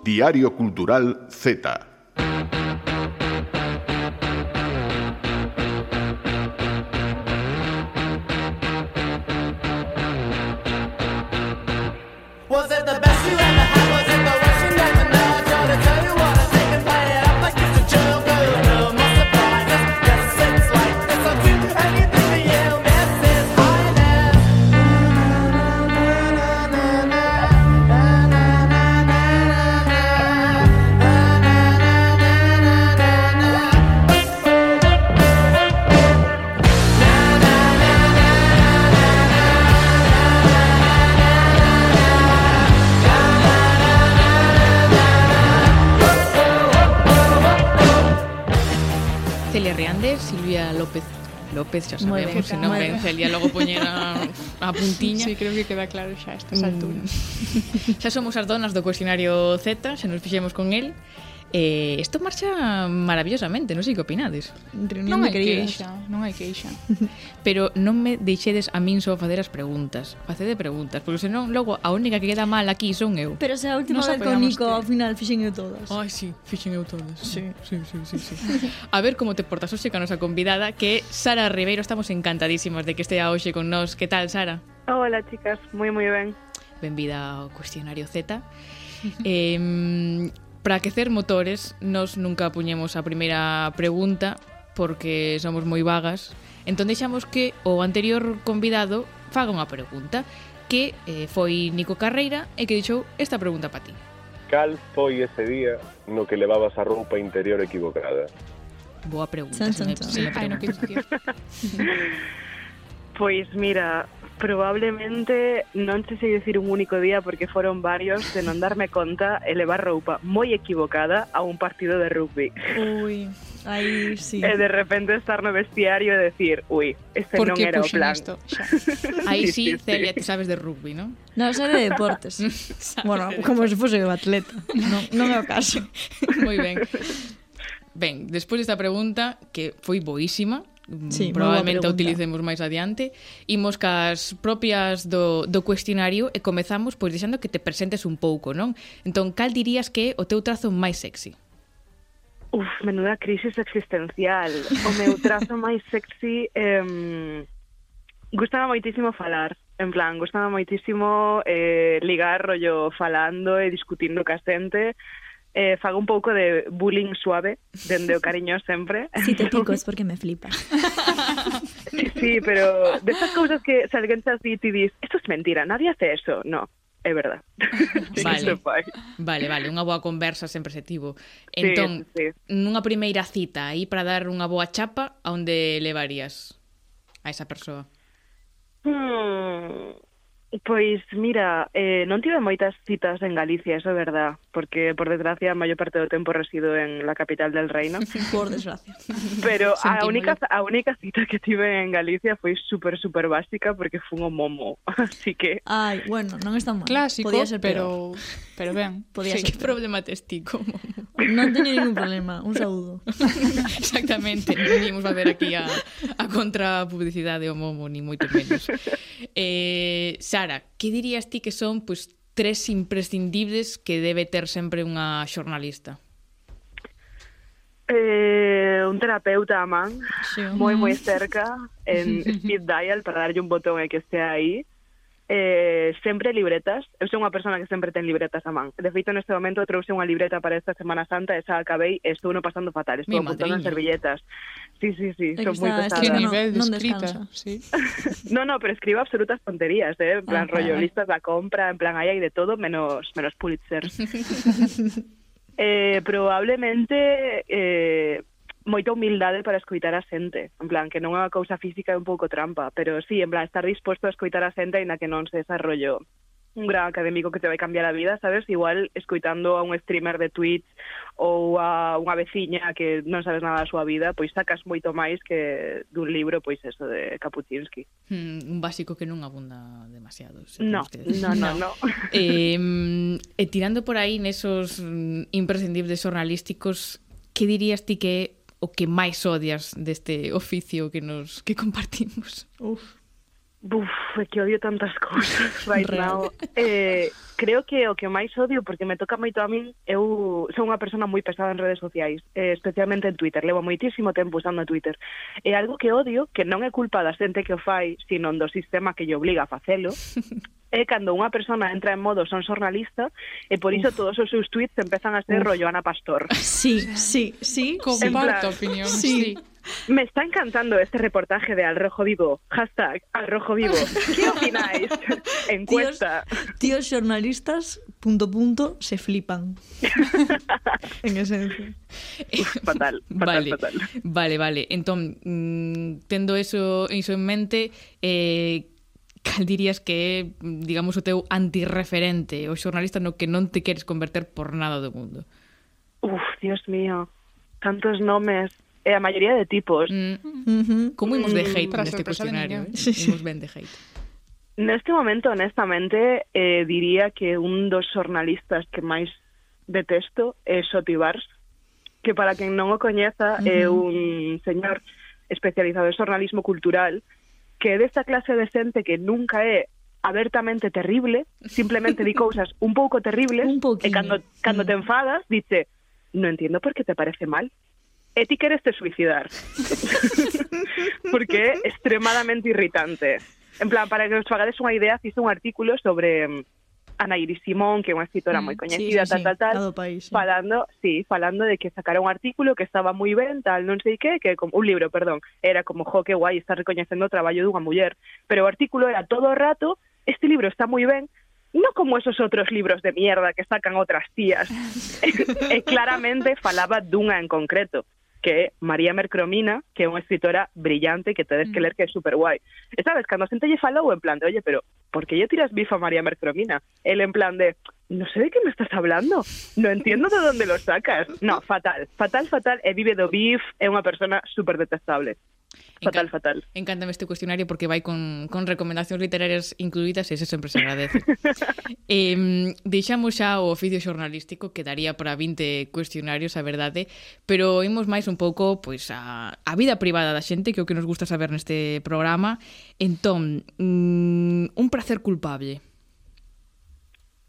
Diario Cultural Z. López, xa sabemos, se non ben Celia logo poñer a, <laughs> a puntiña. Sí, creo que queda claro xa a estas mm. alturas. <laughs> xa somos as donas do cuestionario Z, xa nos fixemos con el. Eh, isto marcha maravillosamente, non sei que opinades. Reunión non de queixa, non hai queixa. <laughs> Pero non me deixedes a min só facer as preguntas. Facede preguntas, porque senón logo a única que queda mal aquí son eu. Pero se a última Nos vez con Nico te. ao final fixen eu todas. Ai, sí, fixen eu todas. Sí, sí, sí, sí. sí. <laughs> a ver como te portas hoxe con a nosa convidada, que é Sara Ribeiro. Estamos encantadísimos de que estea hoxe con nós. Que tal, Sara? Hola, chicas. Moi, moi ben. Benvida ao cuestionario Z. <laughs> eh, Para aquecer motores, nos nunca puñemos a primeira pregunta porque somos moi vagas. Entón deixamos que o anterior convidado faga unha pregunta que eh, foi Nico Carreira e que dixou esta pregunta para ti. Cal foi ese día no que levabas a roupa interior equivocada? Boa pregunta, chan, chan, chan. se me, se me pregunta. No, que Pois mira, probablemente non sei decir un único día porque foron varios de non darme conta e levar roupa moi equivocada a un partido de rugby. Ui, aí sí. E de repente estar no vestiario e decir, ui, este Por non era o plan. isto? Aí <laughs> Sí, sí, sí, Celia, sí. te sabes de rugby, non? Non, sei de deportes. <laughs> bueno, como se fose o atleta. Non, non é o caso. <laughs> Moi ben. Ben, despois desta pregunta, que foi boísima, Mm, sí, probablemente a utilicemos máis adiante. Imos cas propias do, do cuestionario e comezamos pois deixando que te presentes un pouco, non? Entón, cal dirías que é o teu trazo máis sexy? Uf, menuda crisis existencial. O meu trazo <laughs> máis sexy... Eh, gustaba moitísimo falar. En plan, gustaba moitísimo eh, ligar rollo falando e discutindo ca xente eh, fago un pouco de bullying suave, dende o cariño sempre. Si te pico es porque me flipa. sí, pero destas cousas que se alguén te así ti dis, esto es mentira, nadie hace eso, no. É verdad. <laughs> Vale. vale, vale, unha boa conversa sempre se tivo. Entón, sí, sí. nunha primeira cita aí para dar unha boa chapa, a onde levarías a esa persoa? Hmm, Pois, mira, eh, non tive moitas citas en Galicia, eso é verdad, porque, por desgracia, a maior parte do tempo resido en la capital del reino. <laughs> por desgracia. Pero a única, a única cita que tive en Galicia foi super, super básica, porque fun o momo, <laughs> así que... Ai, bueno, non está mal. Clásico, Podía ser pero... Peor pero ben, podía ser. Que problema tes ti como? Non teño ningún problema, un saúdo. <laughs> Exactamente, non ímos facer aquí a, a contra publicidade o momo, ni moito menos. Eh, Sara, que dirías ti que son pues, tres imprescindibles que debe ter sempre unha xornalista? Eh, un terapeuta a man, sí. moi moi cerca, en <laughs> speed dial para darlle un botón e que estea aí eh, sempre libretas. Eu sou unha persona que sempre ten libretas a man. De feito, neste momento trouxe unha libreta para esta Semana Santa e xa acabei e estou no pasando fatal. Estou Mi apuntando madriña. servilletas. Sí, sí, sí, son moi pesadas. Que nivel de escrita, sí. <laughs> no, no, pero escribo absolutas tonterías, eh? En plan, ah, rollo, listas da compra, en plan, aí hai de todo, menos, menos Pulitzer. <laughs> eh, probablemente... Eh, moita humildade para escoitar a xente, en plan, que non é unha cousa física é un pouco trampa, pero sí, en plan, estar disposto a escoitar a xente aínda que non se desarrollo un gran académico que te vai cambiar a vida, sabes? Igual escoitando a un streamer de Twitch ou a unha veciña que non sabes nada da súa vida, pois sacas moito máis que dun libro, pois eso, de Kapuscinski. Mm, un básico que non abunda demasiado. Se No, no, no, no. eh, e tirando por aí nesos mm, imprescindibles jornalísticos, que dirías ti que é o que máis odias deste oficio que nos que <laughs> compartimos? Uf. Buf, é que odio tantas <laughs> cousas right now. Eh, creo que o que máis odio, porque me toca moito a min, eu sou unha persona moi pesada en redes sociais, eh, especialmente en Twitter, levo moitísimo tempo usando Twitter. E algo que odio, que non é culpa da xente que o fai, sino do sistema que lle obliga a facelo, <laughs> é cando unha persona entra en modo son xornalista e por iso Uf. todos os seus tweets empezan a ser Uf. rollo Ana Pastor. Sí, sí, sí, comparto plan, opinión. Sí. sí. Me está encantando este reportaje de Al Rojo Vivo. Hashtag Al Rojo Vivo. ¿Qué opináis? <laughs> Encuesta. Tíos, tíos jornalistas, punto punto, se flipan. <laughs> en esencia. Uf, fatal, fatal, vale, fatal. Vale, vale. Entón, mm, tendo eso, iso en mente, eh, cal dirías que é, digamos, o teu antirreferente, o xornalista no que non te queres converter por nada do mundo? Uf, Dios mío, tantos nomes e a maioría de tipos. Mm. Como imos de hate mm, neste cuestionario? Eh? Imos ben de hate. Neste momento, honestamente, eh, diría que un dos xornalistas que máis detesto é Soti Bars, que para quen non o coñeza uh -huh. é un señor especializado en xornalismo cultural que é desta clase de xente que nunca é abertamente terrible, simplemente di cousas un pouco terribles, <laughs> un e cando, cando te enfadas, dice, no entiendo por que te parece mal. E ti queres te suicidar <laughs> porque é extremadamente irritante en plan, para que os fagades unha idea fixe un artículo sobre mm, Ana Iris Simón, que é unha escritora Mm, moi coñecida, sí, tal, sí, tal, tal, do país, sí. falando, sí, falando de que sacara un artículo que estaba moi ben, tal, non sei que, que como, un libro, perdón, era como, jo, que guai, está recoñecendo o traballo dunha muller, pero o artículo era todo o rato, este libro está moi ben, no como esos outros libros de mierda que sacan outras tías. <laughs> e claramente falaba dunha en concreto, que María Mercromina, que é unha escritora brillante que tedes que ler que é super guai. E sabes, cando a xente lle falou en plan de, oye, pero por que lle tiras bifa a María Mercromina? El en plan de, no sé de qué me estás hablando, no entiendo de dónde lo sacas. No, fatal, fatal, fatal, e vive do bif, é unha persona super detestable. Fatal, Enca fatal. Encántame este cuestionario porque vai con, con recomendacións literarias incluídas e ese sempre se agradece. <laughs> eh, deixamos xa o oficio xornalístico que daría para 20 cuestionarios, a verdade, pero imos máis un pouco pois a, a vida privada da xente, que é o que nos gusta saber neste programa. Entón, mm, un placer culpable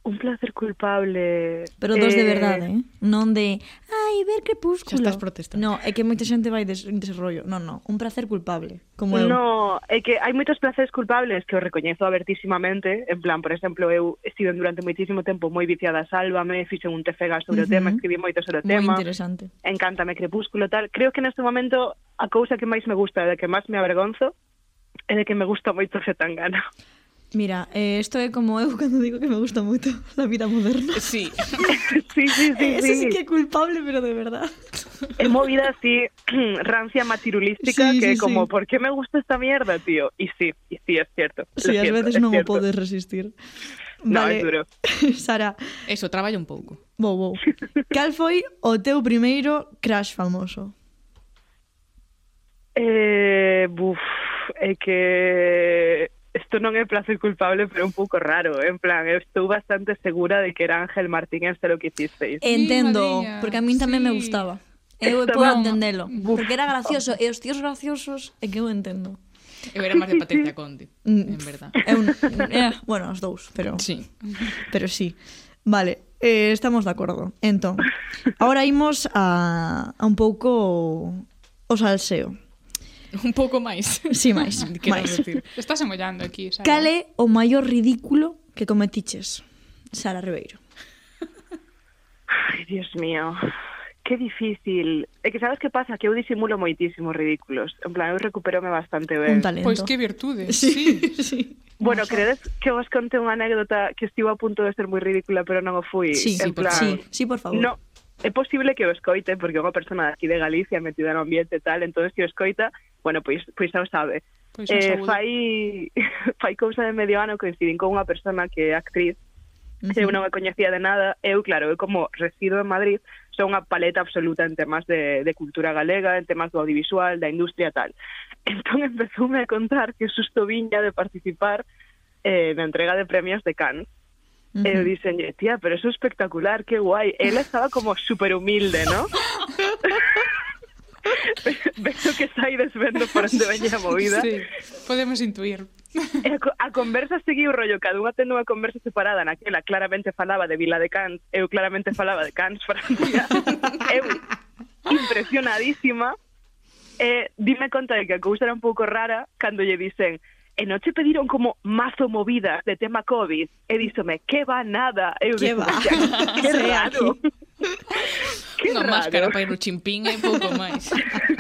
un placer culpable. Pero dos eh... de verdade, eh? non de ai, ver crepúsculo. Xa estás protestando. No, é que moita xente vai des, des rollo. Non, non, un placer culpable, como eu. No, é que hai moitos placeres culpables que eu recoñezo abertísimamente, en plan, por exemplo, eu estive durante moitísimo tempo moi viciada a Sálvame, fixe un tefega sobre uh -huh. o tema, escribí moito sobre o moi tema. Moi interesante. Encántame crepúsculo tal. Creo que neste momento a cousa que máis me gusta, da que máis me avergonzo, é de que me gusta moito Zetangana. Mira, eh, esto é como eu cando digo que me gusta moito a vida moderna. Sí. <laughs> sí, sí, sí. Ese sí. sí que é culpable, pero de verdad. É movida así, <clears throat> rancia matirulística, sí, que sí, como, sí. ¿por qué me gusta esta mierda, tío? Y sí, y sí, es cierto. Sí, ás veces non o podes resistir. No, vale. é duro. <laughs> Sara. Eso, traballa un pouco. Bou, bou. Cal foi o teu primeiro crash famoso? Eh, buf, é que Isto non é placer culpable, pero un pouco raro. ¿eh? En plan, eu estou bastante segura de que era Ángel Martín este lo que hicisteis. Entendo, porque a min tamén sí. me gustaba. Eu Esta eh, podo entendelo, Buf. porque era gracioso, eh, e os tíos graciosos é que eu entendo. Eu era máis de Patricia Conde, mm. en verdad. Eu, eh, bueno, os dous, pero... Sí. Pero sí. Vale, eh, estamos de acordo. Entón, agora imos a, a un pouco o salseo. <laughs> Un pouco máis. Si, sí, máis. <laughs> máis. Estás emollando aquí, Sara. é o maior ridículo que cometiches, Sara Ribeiro? Ai, Dios mío. Que difícil. É que sabes que pasa? Que eu disimulo moitísimos ridículos. En plan, eu recuperome bastante ben. Un talento. Pois que virtude. Sí. sí. <laughs> sí. Bueno, credes que vos conte unha anécdota que estivo a punto de ser moi ridícula, pero non o fui? Sí, en sí, plan, sí, sí, por favor. No, é posible que o escoite, porque é unha persona aquí de Galicia metida no ambiente e tal, entonces que o escoita, Bueno, pois, pois xa o sabe. Pois eh, fai, <laughs> fai cousa de medio ano coincidín con unha persona que é actriz Uh -huh. Eu non me coñecía de nada, eu claro, eu como resido en Madrid, son unha paleta absoluta en temas de, de cultura galega, en temas do audiovisual, da industria tal. <laughs> Entón empezoume a contar que susto viña de participar eh, na entrega de premios de Cannes. Uh -huh. Eu dixen, tía, pero eso é espectacular, que guai. Ela estaba como super humilde, ¿no? <laughs> Veo que saides vendo por onde veña a movida. Sí, podemos intuir. Eh, e a, a conversa seguiu rollo, cada unha tendo unha conversa separada naquela, claramente falaba de Vila de Cans, eu claramente falaba de Cans, Francia. <laughs> eu impresionadísima, eh, dime conta de que a cousa era un pouco rara cando lle dicen e noche pediron como mazo movidas de tema COVID e díxome, que va nada eu que dixo, va? que <laughs> raro que Unha raro. máscara para ir no chimpín e pouco máis.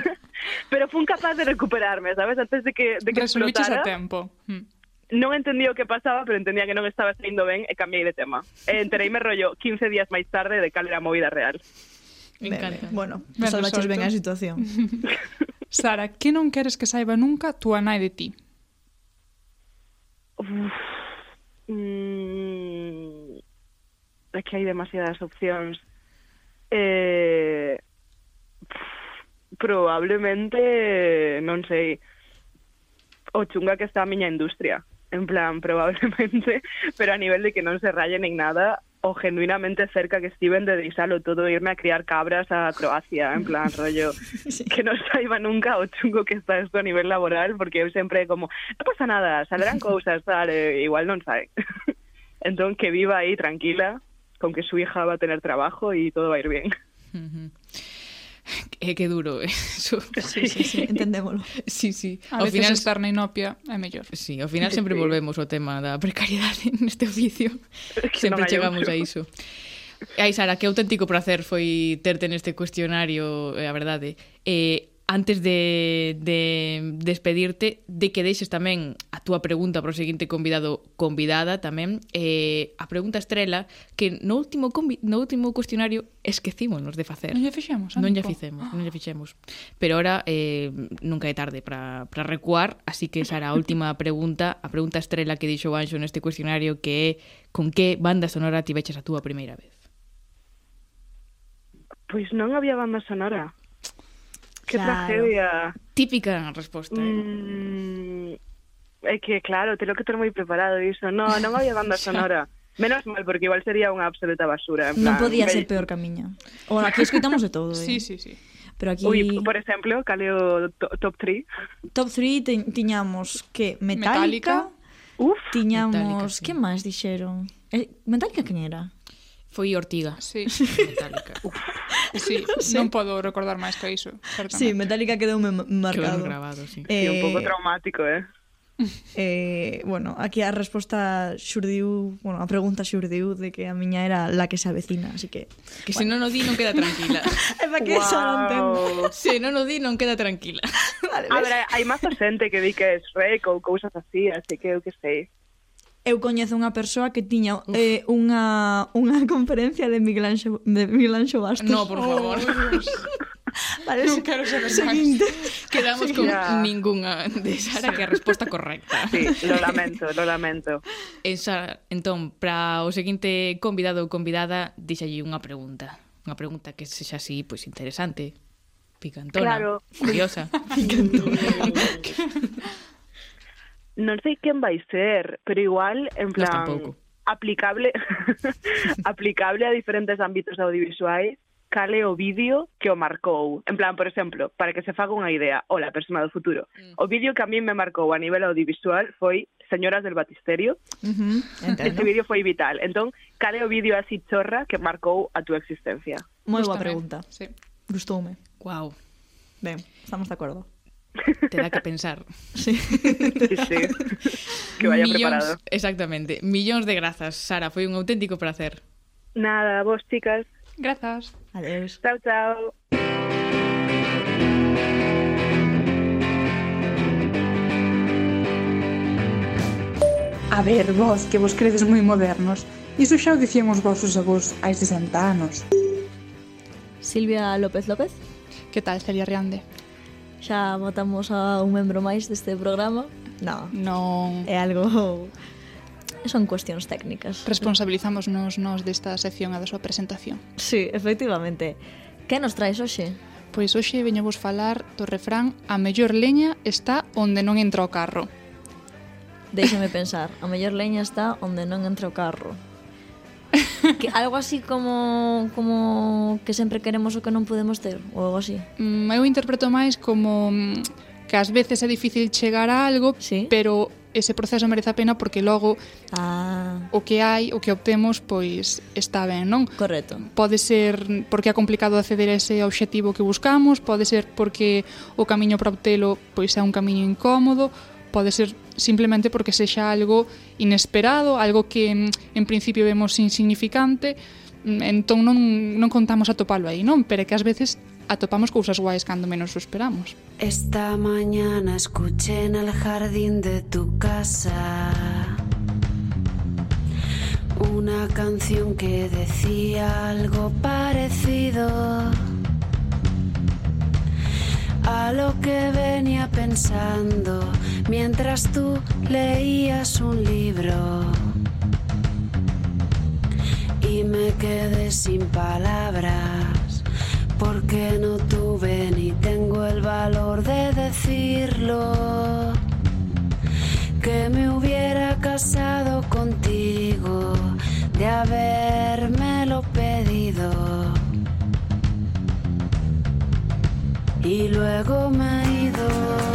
<laughs> Pero fun capaz de recuperarme, sabes? Antes de que, de que Resumiches explotara. a tempo. Mm non entendía o que pasaba, pero entendía que non estaba saindo ben e eh, cambiei de tema. E entereime rollo 15 días máis tarde de cal era a movida real. Me encanta. Bueno, ben salvaches ben a situación. <laughs> Sara, que non queres que saiba nunca tua nai de ti? Uf, mm, é que hai demasiadas opcións eh, probablemente, non sei, o chunga que está a miña industria. En plan, <laughs> probablemente, pero a nivel de que non se rayen en nada, o genuinamente cerca que estiven de deixalo todo irme a criar cabras a Croacia, en plan <laughs> rollo sí. que non saiba nunca o chungo que está isto a nivel laboral, porque eu sempre como non pasa nada, salerán <laughs> cousas, tal, e, igual non sai. entón que viva aí tranquila con que su hija va a tener trabajo y todo va a ir bien. Uh -huh. Eh, qué duro ¿eh? <laughs> eso. Sí, sí, sí, entendémoslo. Sí, sí. A ao final estar na inopia é mellor. Sí, ao final sempre volvemos ao tema da precariedade neste oficio. <laughs> Sempre chegamos a iso. Ai, Sara, que auténtico placer foi terte neste cuestionario, a verdade. Eh, eh. eh antes de, de despedirte, de que deixes tamén a túa pregunta para o seguinte convidado convidada tamén, eh, a pregunta estrela que no último convi, no último cuestionario esquecímonos de facer. Non lle fixemos, amigo. Non lle fixemos, non lle fixemos. Pero ahora eh, nunca é tarde para para recuar, así que será a última <laughs> pregunta, a pregunta estrela que dixo Anxo neste cuestionario que é con que banda sonora tiveches a túa primeira vez? Pois non había banda sonora. Qué claro. tragedia. Típica resposta. ¿eh? Mm, eh? é que, claro, tengo que ter moi preparado iso. No, non había banda <laughs> sonora. Menos mal, porque igual sería unha absoluta basura. Non podía ser peor camiño. O aquí escoitamos de todo, eh? Sí, sí, sí. Pero aquí... Ui, por exemplo, cale o top 3? Top 3 ti tiñamos que Metallica, Metallica. Uf, tiñamos... Metallica, sí. Que máis dixeron? Eh, Metallica quen era? Foi Ortiga. Sí. <laughs> Metallica. <laughs> Sí, <laughs> non, non podo recordar máis que iso. Certamente. Sí, Metallica quedoume marcado. Quedou grabado, sí. Eh... E un pouco traumático, eh? Eh, bueno, aquí a resposta xurdiu, bueno, a pregunta xurdiu de que a miña era la que se avecina, así que... Que bueno. se non o di non queda tranquila. é pa que wow. non temo. Se non o di non queda tranquila. Vale, a ver, hai máis xente que di que es rec ou cousas así, así que eu que sei. Eu coñezo unha persoa que tiña Uf. eh, unha, unha <laughs> conferencia de Miguel Anxo, de Miguel Anxo Bastos. No, por favor. Oh, <laughs> vale, non quero saber seguinte. Quedamos sí, con ya. ningunha de Sara que a resposta correcta. Sí, lo <laughs> lamento, lo lamento. En Sara, entón, para o seguinte convidado ou convidada, dixalle unha pregunta. Unha pregunta que sexa así, pois, pues, interesante, picantona, claro. curiosa. picantona non sei quen vai ser, pero igual, en plan, aplicable <laughs> aplicable a diferentes ámbitos audiovisuais cale o vídeo que o marcou. En plan, por exemplo, para que se faga unha idea, o la persona do futuro. Mm. O vídeo que a mí me marcou a nivel audiovisual foi Señoras del Batisterio. Uh -huh. Ese vídeo foi vital. Entón, cale o vídeo así chorra que marcou a túa existencia? Moi boa pregunta. Sí. Gustoume. Wow. Ben, estamos de acordo. Te dá que pensar. <laughs> Sí. Sí, sí. que vaya preparado. Exactamente. Millóns de grazas, Sara, foi un auténtico placer. Nada, vos chicas. Grazas. Adeus. Chao, chao. A ver, vos, que vos credes moi modernos. Iso xa o dicían os vosos avós hai 60 anos. Silvia López López, Que tal, Celia Riande? xa votamos a un membro máis deste programa. No. Non. É algo son cuestións técnicas. Responsabilizamos nos, nos desta sección a da súa presentación. Sí, efectivamente. Que nos traes hoxe? Pois hoxe veño vos falar do refrán A mellor leña está onde non entra o carro. Déixame pensar, a mellor leña está onde non entra o carro que algo así como como que sempre queremos o que non podemos ter ou algo así. Mm, eu interpreto máis como mm, que ás veces é difícil chegar a algo, ¿Sí? pero ese proceso merece a pena porque logo ah. o que hai, o que obtemos, pois está ben, non? Correcto. Pode ser porque é complicado acceder a ese obxectivo que buscamos, pode ser porque o camiño para obtelo pois é un camiño incómodo, pode ser simplemente porque sexa algo inesperado, algo que mm, en principio vemos insignificante, mm, entón non, non contamos atopalo aí, non? Pero que ás veces atopamos cousas guais cando menos o esperamos. Esta mañana escuché en el jardín de tu casa una canción que decía algo parecido a lo que pensando mientras tú leías un libro. Y me quedé sin palabras porque no tuve ni tengo el valor de decirlo. Que me hubiera casado contigo, de habérmelo pedido. Y luego me he ido.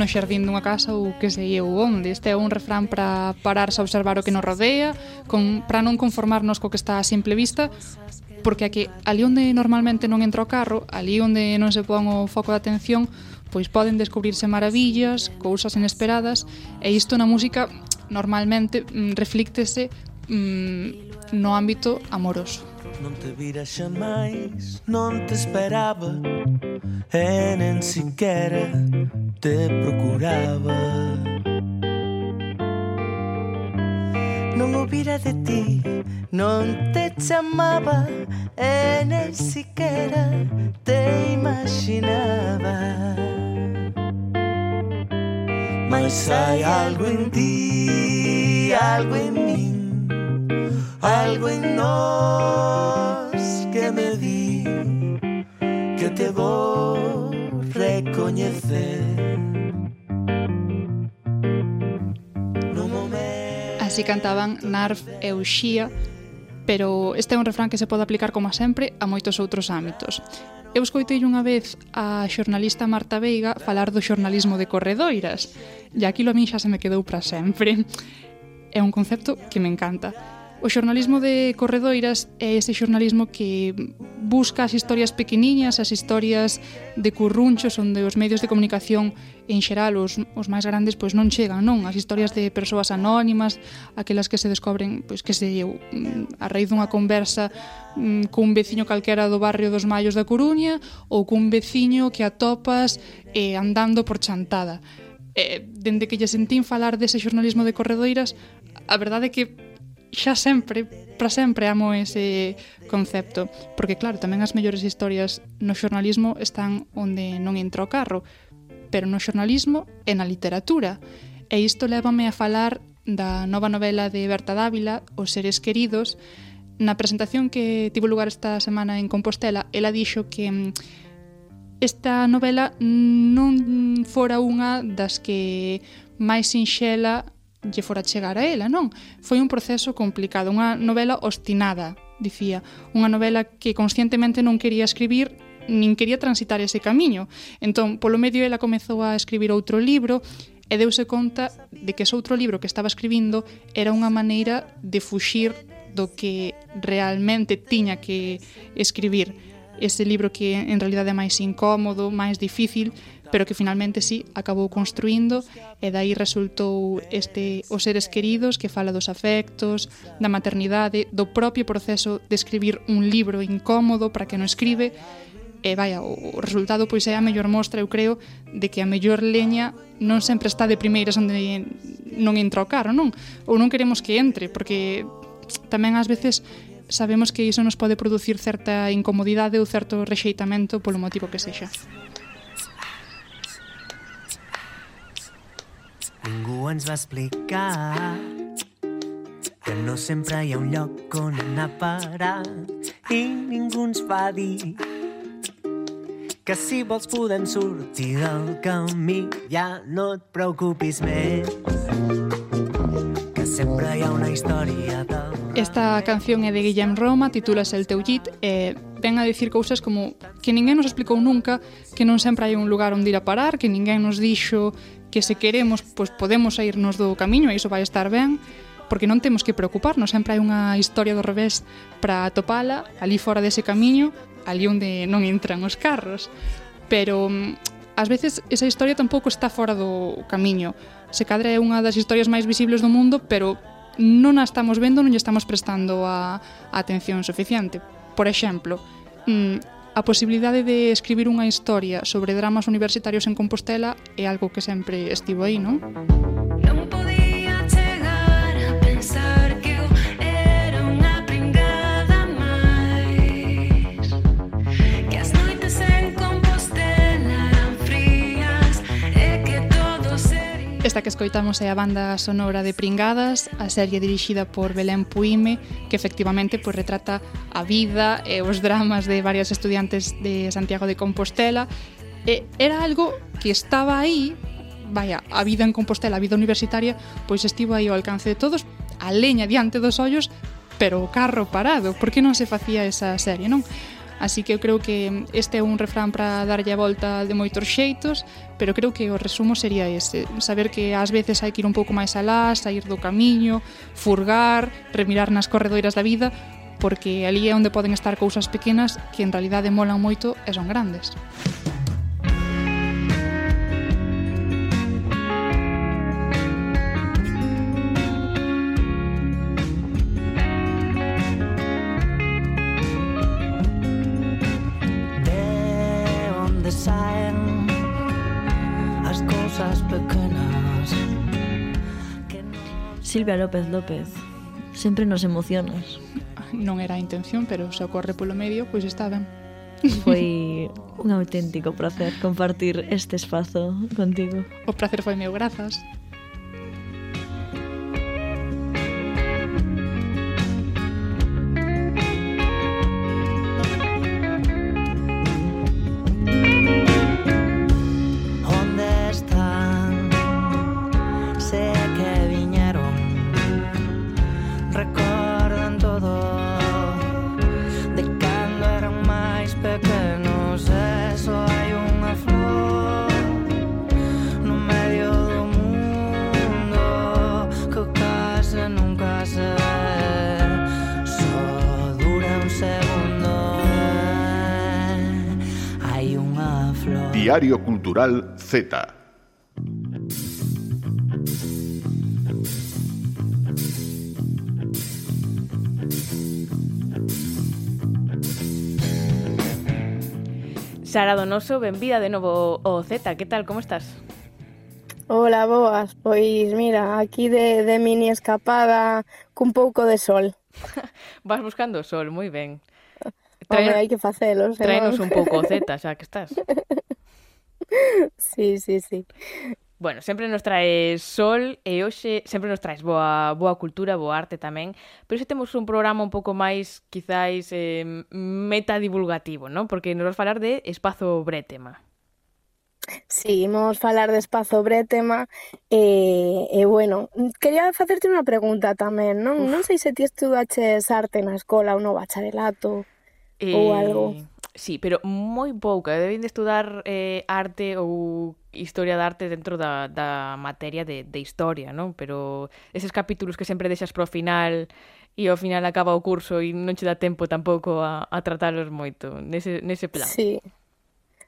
no xardín dunha casa ou que sei eu onde. Este é un refrán para pararse a observar o que nos rodea, con, para non conformarnos co que está a simple vista, porque aquí, ali onde normalmente non entra o carro, ali onde non se pon o foco de atención, pois poden descubrirse maravillas, cousas inesperadas, e isto na música normalmente mm, reflíctese mm, no ámbito amoroso. Non te vira xa máis, non te esperaba E nen siquera te procuraba. Non ouvira de ti, non te chamaba E nen siquera te imaginaba. Mas hai algo en ti, algo en min algo en nós que me di que te vou recoñecer Así cantaban Narf e Uxía, pero este é un refrán que se pode aplicar como sempre a moitos outros ámbitos. Eu escoitei unha vez a xornalista Marta Veiga falar do xornalismo de corredoiras, e aquilo a min xa se me quedou para sempre. É un concepto que me encanta. O xornalismo de corredoiras é ese xornalismo que busca as historias pequeniñas, as historias de currunchos onde os medios de comunicación en xeral os, os máis grandes pois non chegan, non? As historias de persoas anónimas, aquelas que se descobren, pois que se mm, a raíz dunha conversa mm, cun veciño calquera do barrio dos Maios da Coruña ou cun veciño que atopas eh, andando por Chantada. Eh, dende que lle sentín falar dese xornalismo de corredoiras, a verdade é que xa sempre, para sempre amo ese concepto, porque claro, tamén as mellores historias no xornalismo están onde non entra o carro, pero no xornalismo e na literatura. E isto lévame a falar da nova novela de Berta Dávila, Os seres queridos, na presentación que tivo lugar esta semana en Compostela, ela dixo que mm, esta novela non fora unha das que máis sinxela lle fora chegar a ela, non? Foi un proceso complicado, unha novela obstinada, dicía, unha novela que conscientemente non quería escribir nin quería transitar ese camiño. Entón, polo medio ela comezou a escribir outro libro e deuse conta de que ese outro libro que estaba escribindo era unha maneira de fuxir do que realmente tiña que escribir. Ese libro que en realidade é máis incómodo, máis difícil, pero que finalmente sí acabou construindo e dai resultou este Os seres queridos que fala dos afectos, da maternidade, do propio proceso de escribir un libro incómodo para que non escribe e vaya, o resultado pois é a mellor mostra, eu creo, de que a mellor leña non sempre está de primeiras onde non entra o carro, non? Ou non queremos que entre, porque tamén ás veces sabemos que iso nos pode producir certa incomodidade ou certo rexeitamento polo motivo que sexa. Ningú ens va explicar que no sempre hi ha un lloc on anar a parar i ningú ens va dir que si vols podem sortir del camí ja no et preocupis més. Que sempre hi ha una història de Esta canción é de Guillem Roma, titúlase El teu llit e ven a dicir cousas como que ninguén nos explicou nunca que non sempre hai un lugar onde ir a parar, que ninguén nos dixo que se queremos, pois podemos sairnos do camiño e iso vai estar ben, porque non temos que preocuparnos, sempre hai unha historia do revés para atopala, ali fora dese camiño, ali onde non entran os carros. Pero mm, ás veces esa historia tampouco está fora do camiño. Se cadra é unha das historias máis visibles do mundo, pero non a estamos vendo, non lle estamos prestando a, a atención suficiente. Por exemplo, mm, A posibilidade de escribir unha historia sobre dramas universitarios en Compostela é algo que sempre estivo aí, non? Non Esta que escoitamos é a banda sonora de Pringadas, a serie dirixida por Belén Puime, que efectivamente pois, retrata a vida e os dramas de varias estudiantes de Santiago de Compostela. E era algo que estaba aí, vaya, a vida en Compostela, a vida universitaria, pois estivo aí ao alcance de todos, a leña diante dos ollos, pero o carro parado. Por que non se facía esa serie, non? Así que eu creo que este é un refrán para darlle a volta de moitos xeitos, pero creo que o resumo sería ese, saber que ás veces hai que ir un pouco máis alá, sair do camiño, furgar, remirar nas corredoiras da vida, porque ali é onde poden estar cousas pequenas que en realidade molan moito e son grandes. Silvia López López, sempre nos emocionas. Non era a intención, pero se ocorre polo medio, pois está ben. Foi <laughs> un auténtico placer compartir este espazo contigo. O placer foi meu, grazas. Cultural Z. Sara Donoso, benvida de novo ao Z. Que tal, como estás? Hola, boas. Pois mira, aquí de, de mini escapada cun pouco de sol. <laughs> Vas buscando o sol, moi ben. Home, hai que facelo, se Traenos un pouco o Z, <laughs> xa que estás. sí, sí, sí. Bueno, sempre nos traes sol e hoxe sempre nos traes boa, boa cultura, boa arte tamén, pero hoxe temos un programa un pouco máis, quizáis, eh, metadivulgativo, non? Porque nos vas falar de Espazo Bretema. Sí, imos falar de Espazo Bretema e, e bueno, quería facerte unha pregunta tamén, non? Uf. Non sei se ti estudaches arte na escola ou no bacharelato eh... ou algo sí, pero moi pouca. Deben de estudar eh, arte ou historia da arte dentro da, da materia de, de historia, non? Pero eses capítulos que sempre deixas pro final e ao final acaba o curso e non che dá tempo tampouco a, a tratalos moito nese, nese plan. Sí.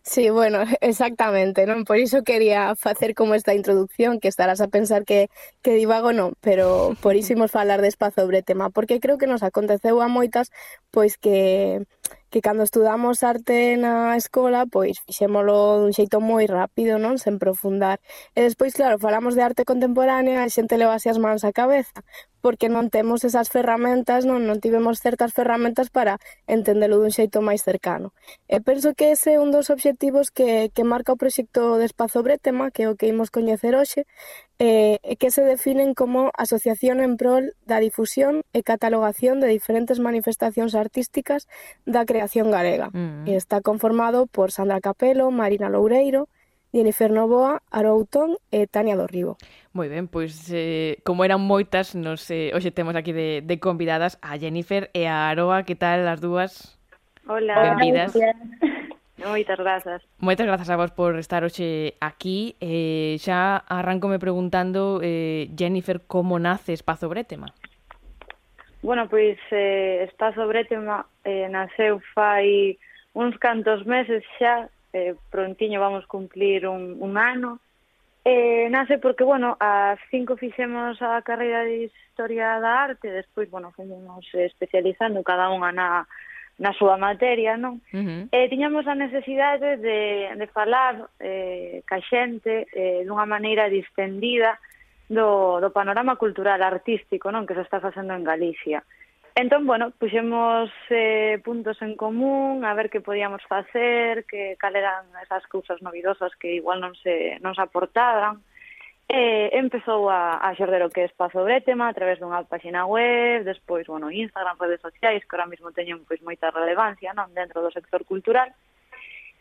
Sí, bueno, <laughs> exactamente, non? Por iso quería facer como esta introducción, que estarás a pensar que, que divago non, pero por iso imos falar despazo sobre tema, porque creo que nos aconteceu a moitas, pois que que cando estudamos arte na escola, pois fixémolo dun xeito moi rápido, non? Sen profundar. E despois, claro, falamos de arte contemporánea, a xente levase as mans á cabeza, porque non temos esas ferramentas, non, non tivemos certas ferramentas para entendelo dun xeito máis cercano. E penso que ese é un dos obxectivos que, que marca o proxecto de Espazo Bretema, que é o que imos coñecer hoxe, eh, que se definen como Asociación en prol da difusión e catalogación de diferentes manifestacións artísticas da creación galega. Mm. E está conformado por Sandra Capelo, Marina Loureiro, Jennifer Novoa, Aroutón e Tania do Ribo. Moi ben, pois eh, como eran moitas, nos eh, hoxe temos aquí de, de convidadas a Jennifer e a Aroa, que tal as dúas? Hola. Benvidas. Hola. Moitas grazas. Moitas grazas a vos por estar hoxe aquí. Eh, xa arrancome preguntando, eh, Jennifer, como nace Espazo Bretema? Bueno, pois eh, Espazo Bretema eh, naceu fai uns cantos meses xa, eh, prontiño vamos cumplir un, un ano, Eh, nace porque, bueno, a cinco fixemos a carreira de Historia da Arte, despois, bueno, fomos especializando cada unha na, na súa materia, non? Uh -huh. E tiñamos a necesidade de, de falar eh, ca xente eh, dunha maneira distendida do, do panorama cultural artístico non que se está facendo en Galicia. Entón, bueno, puxemos eh, puntos en común, a ver que podíamos facer, que cal eran esas cousas novidosas que igual non se, non se aportaban, E empezou a, a xerder o que é Espazo Bretema a través dunha páxina web, despois, bueno, Instagram, redes sociais, que ahora mesmo teñen pois moita relevancia, non, dentro do sector cultural.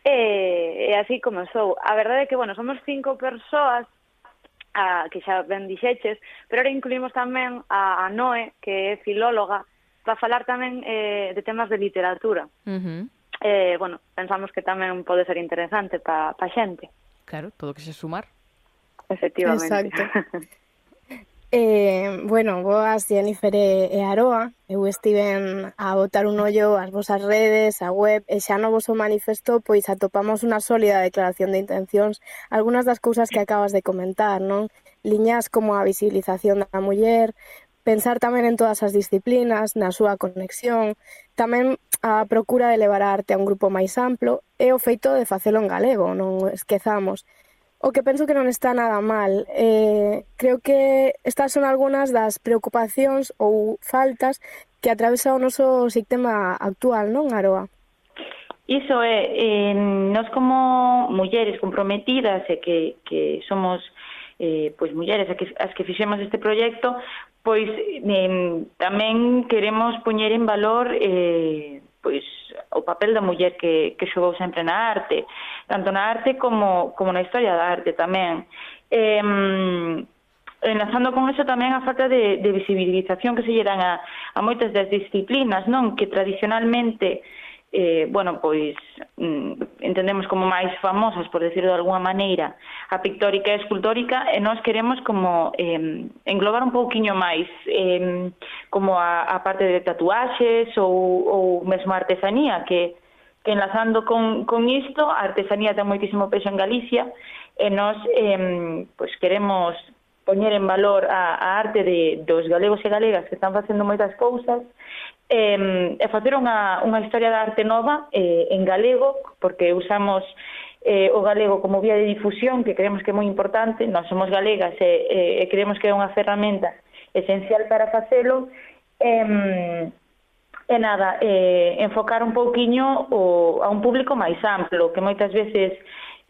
E, e así comezou. A verdade é que, bueno, somos cinco persoas a, que xa ben dixeches, pero ahora incluímos tamén a, a Noe, que é filóloga, para falar tamén eh, de temas de literatura. Uh -huh. eh, bueno, pensamos que tamén pode ser interesante para pa xente. Claro, todo que se sumar. Efectivamente. Exacto. <laughs> Eh, bueno, boas Jennifer e, e Aroa Eu estiven a botar un ollo ás vosas redes, a web E xa no voso manifesto pois atopamos unha sólida declaración de intencións Algunas das cousas que acabas de comentar, non? Liñas como a visibilización da muller Pensar tamén en todas as disciplinas, na súa conexión Tamén a procura de levar a arte a un grupo máis amplo E o feito de facelo en galego, non esquezamos O que penso que non está nada mal. Eh, creo que estas son algunhas das preocupacións ou faltas que atravesa o noso sistema actual, non, Aroa? Iso é, eh, nós como mulleres comprometidas e que, que somos eh, pois mulleres as que, as que fixemos este proxecto, pois eh, tamén queremos poñer en valor eh, pois o papel da muller que, que xogou sempre na arte, tanto na arte como, como na historia da arte tamén. Eh, enlazando con eso tamén a falta de, de visibilización que se lle dan a, a moitas das disciplinas, non? Que tradicionalmente eh, bueno, pois mm, entendemos como máis famosas, por decirlo de alguna maneira, a pictórica e a escultórica, e nós queremos como eh, englobar un pouquiño máis eh, como a, a parte de tatuaxes ou, ou mesmo a artesanía, que, que enlazando con, con isto, a artesanía ten moitísimo peso en Galicia, e nós eh, pois queremos poñer en valor a, a arte de, dos galegos e galegas que están facendo moitas cousas, eh, e facer unha, unha historia da arte nova eh, en galego, porque usamos eh, o galego como vía de difusión, que creemos que é moi importante, nós somos galegas e, eh, e creemos que é unha ferramenta esencial para facelo, eh, e nada, eh, enfocar un pouquiño o, a un público máis amplo, que moitas veces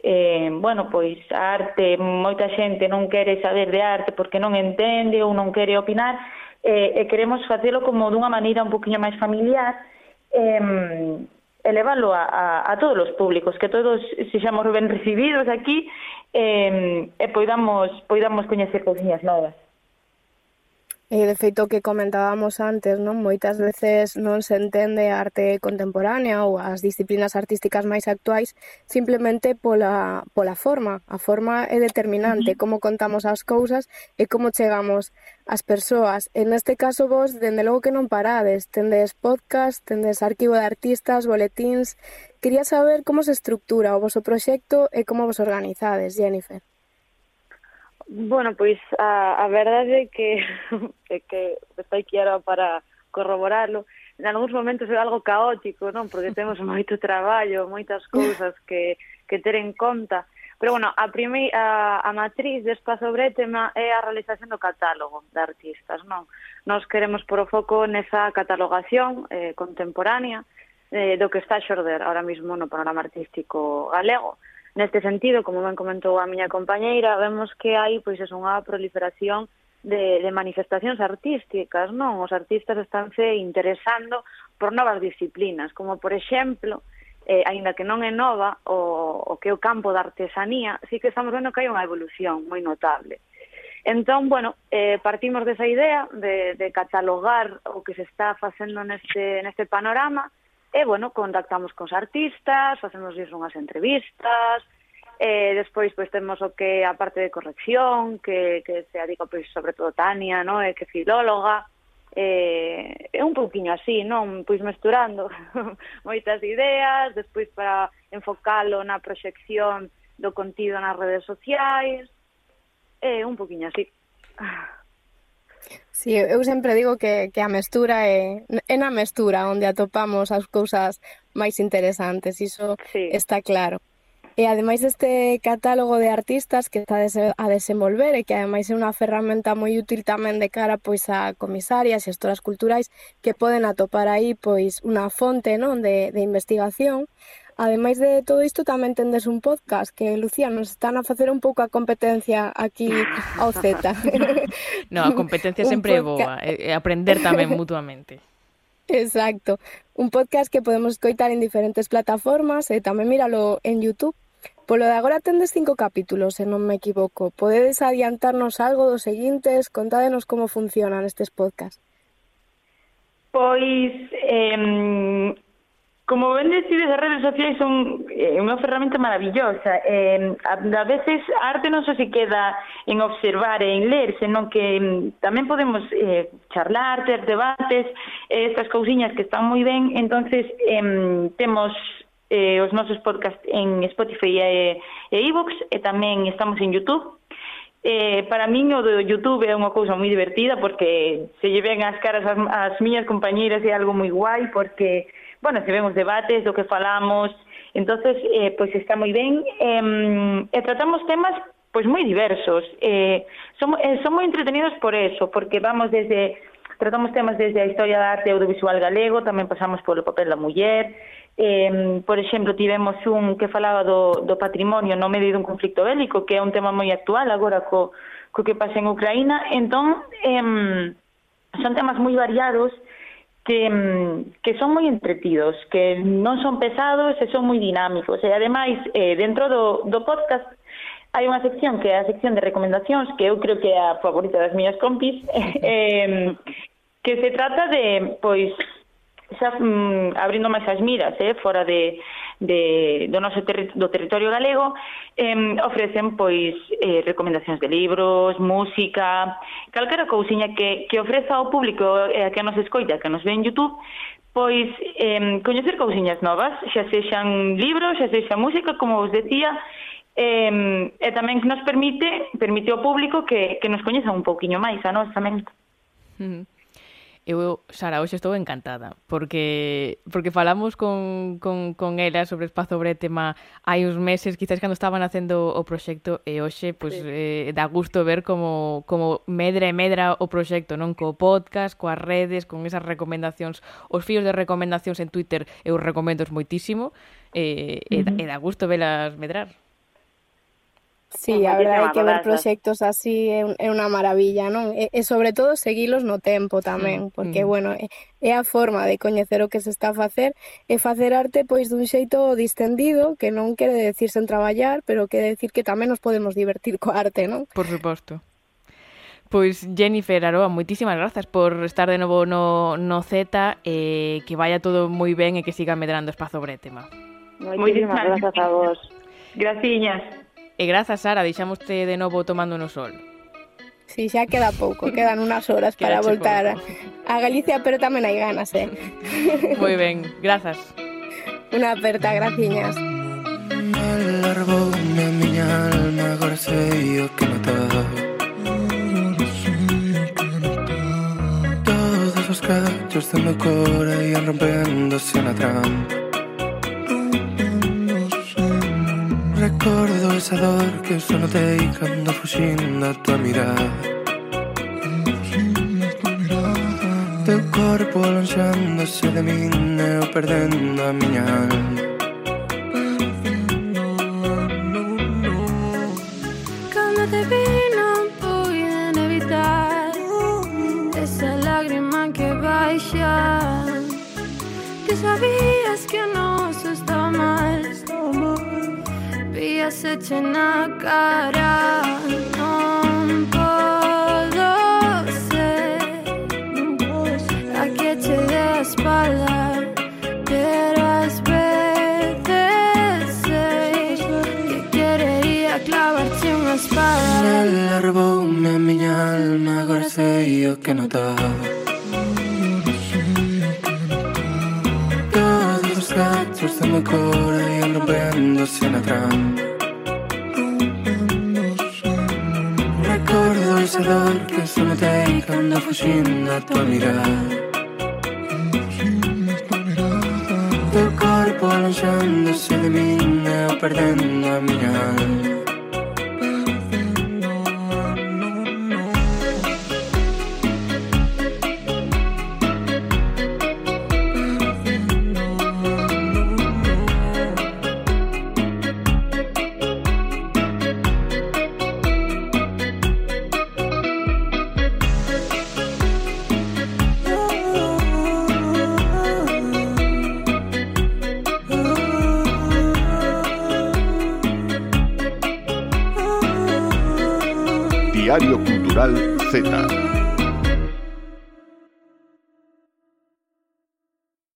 eh, bueno, pois a arte, moita xente non quere saber de arte porque non entende ou non quere opinar, e, e queremos facelo como dunha maneira un poquinho máis familiar eh, elevalo a, a, a todos os públicos, que todos sexamos ben recibidos aquí eh, e poidamos, poidamos coñecer cousiñas novas. E, de feito, que comentábamos antes, non moitas veces non se entende a arte contemporánea ou as disciplinas artísticas máis actuais simplemente pola, pola forma. A forma é determinante, uh -huh. como contamos as cousas e como chegamos ás persoas. En este caso, vos, dende logo que non parades. Tendes podcast, tendes arquivo de artistas, boletins... Quería saber como se estructura o voso proxecto e como vos organizades, Jennifer. Bueno, pois a, a verdade é que, <laughs> é que estou aquí ahora para corroborarlo. En algúns momentos é algo caótico, non? Porque <laughs> temos moito traballo, moitas cousas que, que ter en conta. Pero, bueno, a, primei, a, a matriz de Espazo Bretema é a realización do catálogo de artistas, non? Nos queremos por o foco nesa catalogación eh, contemporánea eh, do que está a xorder ahora mismo no panorama artístico galego. Uh Neste sentido, como ben comentou a miña compañeira, vemos que hai pois é unha proliferación de, de manifestacións artísticas, non? Os artistas estánse interesando por novas disciplinas, como por exemplo, eh, aínda que non é nova, o, o que é o campo da artesanía, sí que estamos vendo que hai unha evolución moi notable. Entón, bueno, eh, partimos desa idea de, de catalogar o que se está facendo neste, neste panorama, E, bueno, contactamos cos artistas, facemos unhas entrevistas, e despois pois temos o que a parte de corrección, que, que se adica pois, sobre todo Tania, no? e que filóloga, eh, é un pouquiño así, non? Pois mesturando <laughs> moitas ideas, despois para enfocalo na proxección do contido nas redes sociais, é eh, un pouquiño así. <laughs> Sí, eu sempre digo que, que a mestura é, é na mestura onde atopamos as cousas máis interesantes, iso sí. está claro. E ademais deste catálogo de artistas que está a desenvolver e que ademais é unha ferramenta moi útil tamén de cara pois a comisarias e gestoras culturais que poden atopar aí pois unha fonte non de, de investigación Ademais de todo isto, tamén tendes un podcast que, Lucía, nos están a facer un pouco a competencia aquí ao Z. <laughs> no, a competencia <laughs> sempre é boa, e aprender tamén <laughs> mutuamente. Exacto. Un podcast que podemos coitar en diferentes plataformas e tamén míralo en YouTube. Polo de agora tendes cinco capítulos, se non me equivoco. Podedes adiantarnos algo dos seguintes? Contádenos como funcionan estes podcasts. Pois, eh, Como ben decides, as redes sociais son eh, unha ferramenta maravillosa. Eh, a, a veces a arte non só se queda en observar e en ler, senón que tamén podemos eh, charlar, ter debates, eh, estas cousiñas que están moi ben. entonces eh, temos eh, os nosos podcast en Spotify e, e iVoox, e tamén estamos en YouTube. Eh, para min o do YouTube é unha cousa moi divertida porque se lle ven as caras as, as miñas compañeiras e é algo moi guai porque bueno, se ven os debates do que falamos, entonces eh, pois está moi ben, eh, e tratamos temas pois moi diversos, eh, son, eh, son moi entretenidos por eso, porque vamos desde tratamos temas desde a historia da arte audiovisual galego, tamén pasamos polo papel da muller, eh, por exemplo, tivemos un que falaba do, do patrimonio no medio dun conflicto bélico, que é un tema moi actual agora co, co que pasa en Ucraína, entón, eh, son temas moi variados que, mm, que son moi entretidos, que non son pesados e son moi dinámicos. E ademais, eh, dentro do, do podcast hai unha sección que é a sección de recomendacións, que eu creo que é a favorita das miñas compis, <laughs> eh, que se trata de, pois, xa mm, abrindo máis as miras, eh, fora de, de, do noso terri do territorio galego, eh, ofrecen pois eh, recomendacións de libros, música, calquera cousiña que, que ofreza ao público eh, que nos escoita, que nos ve en Youtube, pois eh, coñecer cousiñas novas, xa sexan libros, xa sexa música, como vos decía, eh, e tamén nos permite, permite ao público que, que nos coñeza un pouquiño máis a nós tamén. Mm -hmm. Eu, Sara, hoxe estou encantada, porque porque falamos con, con, con ela sobre Espazo Bretema hai uns meses, quizás cando estaban facendo o proxecto, e hoxe pois, sí. eh, dá gusto ver como, como medra e medra o proxecto, non? Co podcast, coas redes, con esas recomendacións, os fíos de recomendacións en Twitter, eu recomendo moitísimo, eh, uh -huh. e, da, e dá gusto velas medrar. Sí, a verdade é que ver proxectos así é unha maravilla, non? E, eh, e eh, sobre todo seguilos no tempo tamén, mm, porque, mm. bueno, é, é a forma de coñecer o que se está a facer e facer arte pois dun xeito distendido, que non quere decir sen traballar, pero quere decir que tamén nos podemos divertir co arte, non? Por suposto. Pois Jennifer Aroa, moitísimas grazas por estar de novo no, no Z e eh, que vaya todo moi ben e que siga medrando espazo Bretema. tema. Moitísimas grazas a vos. Graciñas. E grazas, Sara, deixamoste de novo tomando no sol. Si, xa queda pouco, quedan unas horas para Quedache voltar a, a Galicia, pero tamén hai ganas, eh? <laughs> Moi ben, grazas. Unha aperta, graciñas. Alarboume a miña alma Agora sei o que notaba Todos os cachos do meu cora Ian rompéndose na trampa Recordo esa dor que eu só notei Cando fuxín da tua mirada. Teu corpo alonxándose de min e Eu perdendo a miña alma. Cando te vi non puiden evitar Esa lágrima que baixa Que sabías estrellas echen a cara. No puedo ser la que eche de espalda. Quieras veces que querería clavarse una espada. Le robó una mi alma, yo que no estaba. Los gachos de mi cora y rompiéndose en atrás. perdón che sono te anda fuggendo a tua mirada. Teu corpo alonxándose de min e eu perdendo a miña alma